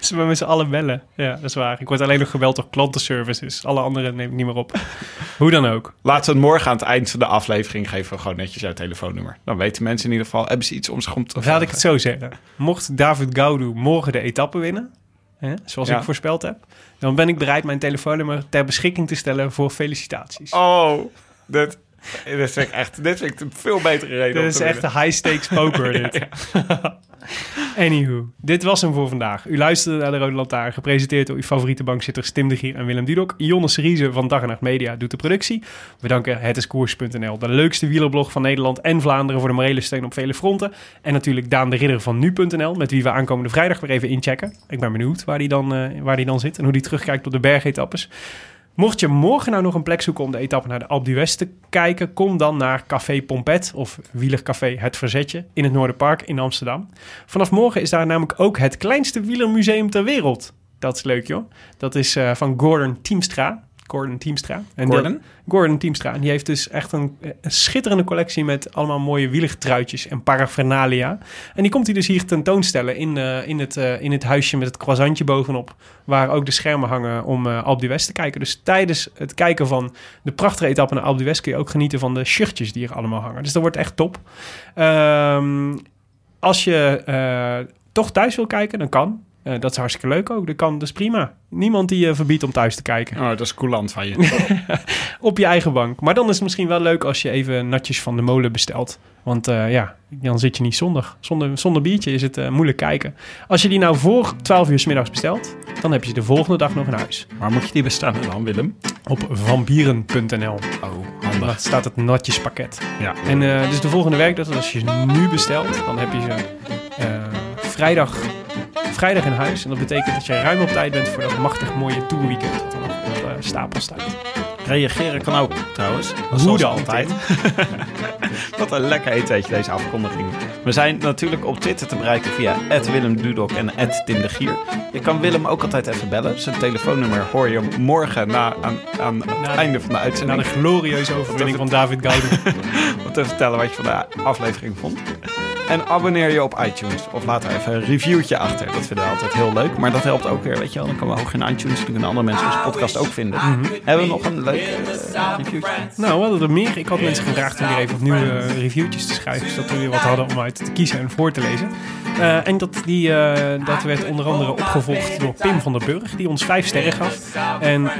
Ze we met z'n allen bellen. Ja, dat is waar. Ik word alleen nog gebeld door klantenservices. Alle anderen neem ik niet meer op. Hoe dan ook. Laten we het morgen aan het eind van de aflevering geven we gewoon netjes jouw telefoonnummer. Dan weten mensen in ieder geval, hebben ze iets om zich om te Laat ik het zo zeggen. Mocht David Gaudu morgen de etappe winnen, hè, zoals Ja. ik voorspeld heb, dan ben ik bereid mijn telefoonnummer ter beschikking te stellen voor felicitaties. Oh, dit, dit vind ik echt dit vind ik een veel betere reden Dit is echt winnen. een high-stakes poker, dit. Anywho, dit was hem voor vandaag. U luisterde naar de Rode Lantaarn, gepresenteerd door uw favoriete bankzitters Tim de Gier en Willem Dudok. Jonne Seriese van Dag en Nacht Media doet de productie. We danken hetiskoers.nl, de leukste wielerblog van Nederland en Vlaanderen voor de morele steun op vele fronten. En natuurlijk Daan de Ridder van Nu.nl, met wie we aankomende vrijdag weer even inchecken. Ik ben benieuwd waar die dan, eh, waar die dan zit en hoe die terugkijkt op de bergetappes. Mocht je morgen nou nog een plek zoeken om de etappe naar de Alpe d'Huez te kijken, kom dan naar Café Pompet of Wielercafé Het Verzetje in het Noorderpark in Amsterdam. Vanaf morgen is daar namelijk ook het kleinste wielermuseum ter wereld. Dat is leuk joh. Dat is eh, van Gordon Teamstra. Gordon Teamstra. En Gordon? die- Gordon Teamstra. En die heeft dus echt een, een schitterende collectie met allemaal mooie wielertruitjes en paraphernalia. En die komt hij dus hier tentoonstellen in, eh, in, het, eh, in het huisje met het croissantje bovenop. Waar ook de schermen hangen om eh Alpe d'Huez te kijken. Dus tijdens het kijken van de prachtige etappe naar Alpe d'Huez kun je ook genieten van de shirtjes die er allemaal hangen. Dus dat wordt echt top. Ehm, als je toch thuis wil kijken, dan kan. Eh, dat is hartstikke leuk ook. Dat kan, dus prima. Niemand die je verbiedt om thuis te kijken. Oh, dat is coulant van je. Op je eigen bank. Maar dan is het misschien wel leuk als je even natjes van de molen bestelt. Want eh, ja, dan zit je niet zonder. Zonder, zonder biertje is het eh, moeilijk kijken. Als je die nou voor 12 uur s middags bestelt, dan heb je ze de volgende dag nog in huis. Waar moet je die bestellen dan, Willem? Op vambieren.nl. Oh, Daar handig. staat het natjespakket. Ja. En eh, dus de volgende werkdag, als je ze nu bestelt, dan heb je ze eh, vrijdag, vrijdag in huis. En dat betekent dat je ruim op tijd bent voor dat machtig mooie tourweekend dat er nog op eh, stapel staat. Reageren kan ook, trouwens. Hoe dan, altijd. Wat een lekker eetweetje, deze afkondiging. We zijn natuurlijk op Twitter te bereiken via Willem Dudok en Tim de Gier. Je kan Willem ook altijd even bellen. Zijn telefoonnummer hoor je morgen na, aan, aan het Na de- einde van de Na uitzending. de glorieuze overwinning van David Gaudu. Om te vertellen wat je van de aflevering vond. En abonneer je op iTunes. Of laat er even een reviewtje achter. Dat vinden we altijd heel leuk. Maar dat helpt ook weer, weet je wel. Dan komen we hoog in iTunes. Dan kunnen andere mensen onze podcast ook vinden. Hebben we nog een leuk eh, reviewtje? Nou, we hadden er meer. Ik had mensen gevraagd om weer even opnieuw eh, reviewtjes te schrijven. Zodat we weer wat hadden om uit te kiezen en voor te lezen. Eh, en dat, die, dat werd onder andere opgevolgd door Pim van der Burg. Die ons vijf sterren gaf. En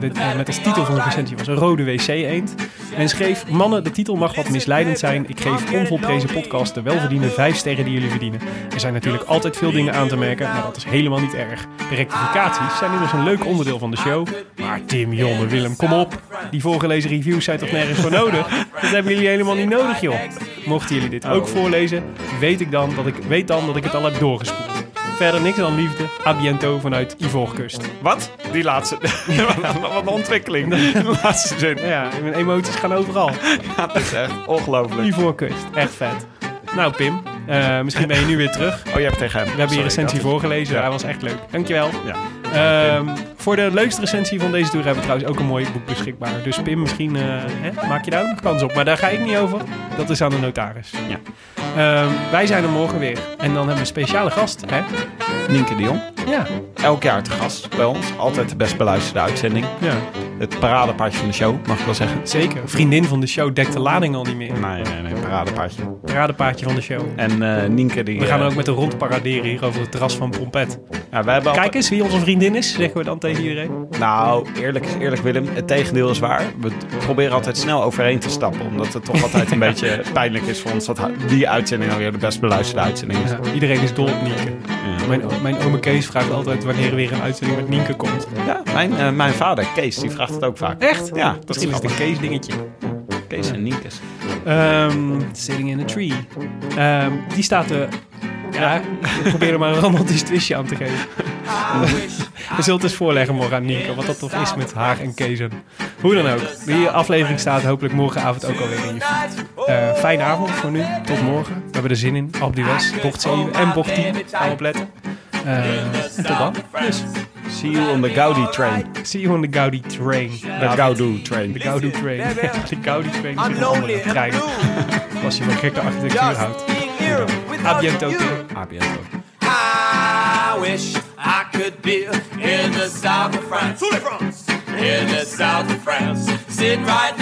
dit, met als titel van de recensie was een rode wc-eend. En schreef, mannen, de titel mag wat misleidend zijn. Ik geef onvolprezen podcast de welverdiende vijf sterren die jullie verdienen. Er zijn natuurlijk altijd veel dingen aan te merken, maar dat is helemaal niet erg. De rectificaties zijn immers een leuk onderdeel van de show. Maar Tim, Jonne, Willem, kom op. Die voorgelezen reviews zijn toch nergens voor nodig? Dat hebben jullie helemaal niet nodig, joh. Mochten jullie dit ook voorlezen, weet, ik dan dat ik, weet dan dat ik het al heb doorgespoeld. Verder niks dan liefde. A biento vanuit Ivoorkust. Wat? Die laatste. wat een ontwikkeling. De laatste zin. Ja, mijn emoties gaan overal. Ja, dat is echt ongelooflijk. Ivoorkust, echt vet. Nou Pim, eh, misschien ben je nu weer terug. Oh, je hebt tegen hem. We hebben je Sorry, recensie ik had- voorgelezen, Ja. hij was echt leuk. Dankjewel. Ja. Ehm, voor de leukste recensie van deze tour hebben we trouwens ook een mooi boek beschikbaar. Dus Pim, misschien eh, hè, maak je daar ook nog kans op. Maar daar ga ik niet over. Dat is aan de notaris. Ja. Ehm, wij zijn er morgen weer. En dan hebben we een speciale gast. Hè? Nienke de Jong. Ja. Elk jaar te gast bij ons. Altijd de best beluisterde uitzending. ja, Het paradepaardje van de show, mag ik wel zeggen. zeker. Vriendin van de show dekt de lading al niet meer. Nee, nee, nee, paradepaardje. Paradepaardje van de show. En eh Nienke die... We gaan eh, ook met de rond paraderen hier over het terras van Pompet. ja, wij hebben Kijk eens wie onze vriendin is, zeggen we dan tegen iedereen. Nou, eerlijk is eerlijk Willem. Het tegendeel is waar. We proberen altijd snel overheen te stappen. Omdat het toch altijd een beetje pijnlijk is voor ons. Dat die uitzending alweer de best beluisterde uitzending is. Ja, iedereen is dol op Nienke. Ja. Mijn, mijn ome Kees vraagt altijd wanneer er weer een uitzending met Nienke komt. Ja, mijn, eh, mijn vader, Kees, die vraagt het ook vaak. Echt? Ja, dat is Misschien is het een grappig. Kees dingetje. Kees en Nienkes. Ehm, sitting in a tree. Ehm, die staat er... Ja, ik probeer er maar een romantisch twistje aan te geven. We zullen het eens voorleggen morgen aan Nienke, wat dat toch is met haar en Kezen. Hoe dan ook. Die aflevering staat hopelijk morgenavond ook alweer in je feed. Eh, fijne avond voor nu. Tot morgen. We hebben er zin in. Op die West, bocht 7 en bocht 10. Gaan we opletten. Eh, en tot dan. Dus, See you on the Gaudi train. see you on the Gaudi train. De Gaudu train. De Gaudu train. De Gaudi train is een andere trein. Als je van gekke architectuur houdt. A biento. A biento. I wish I could be in the south of France. In the south of France. Sitting right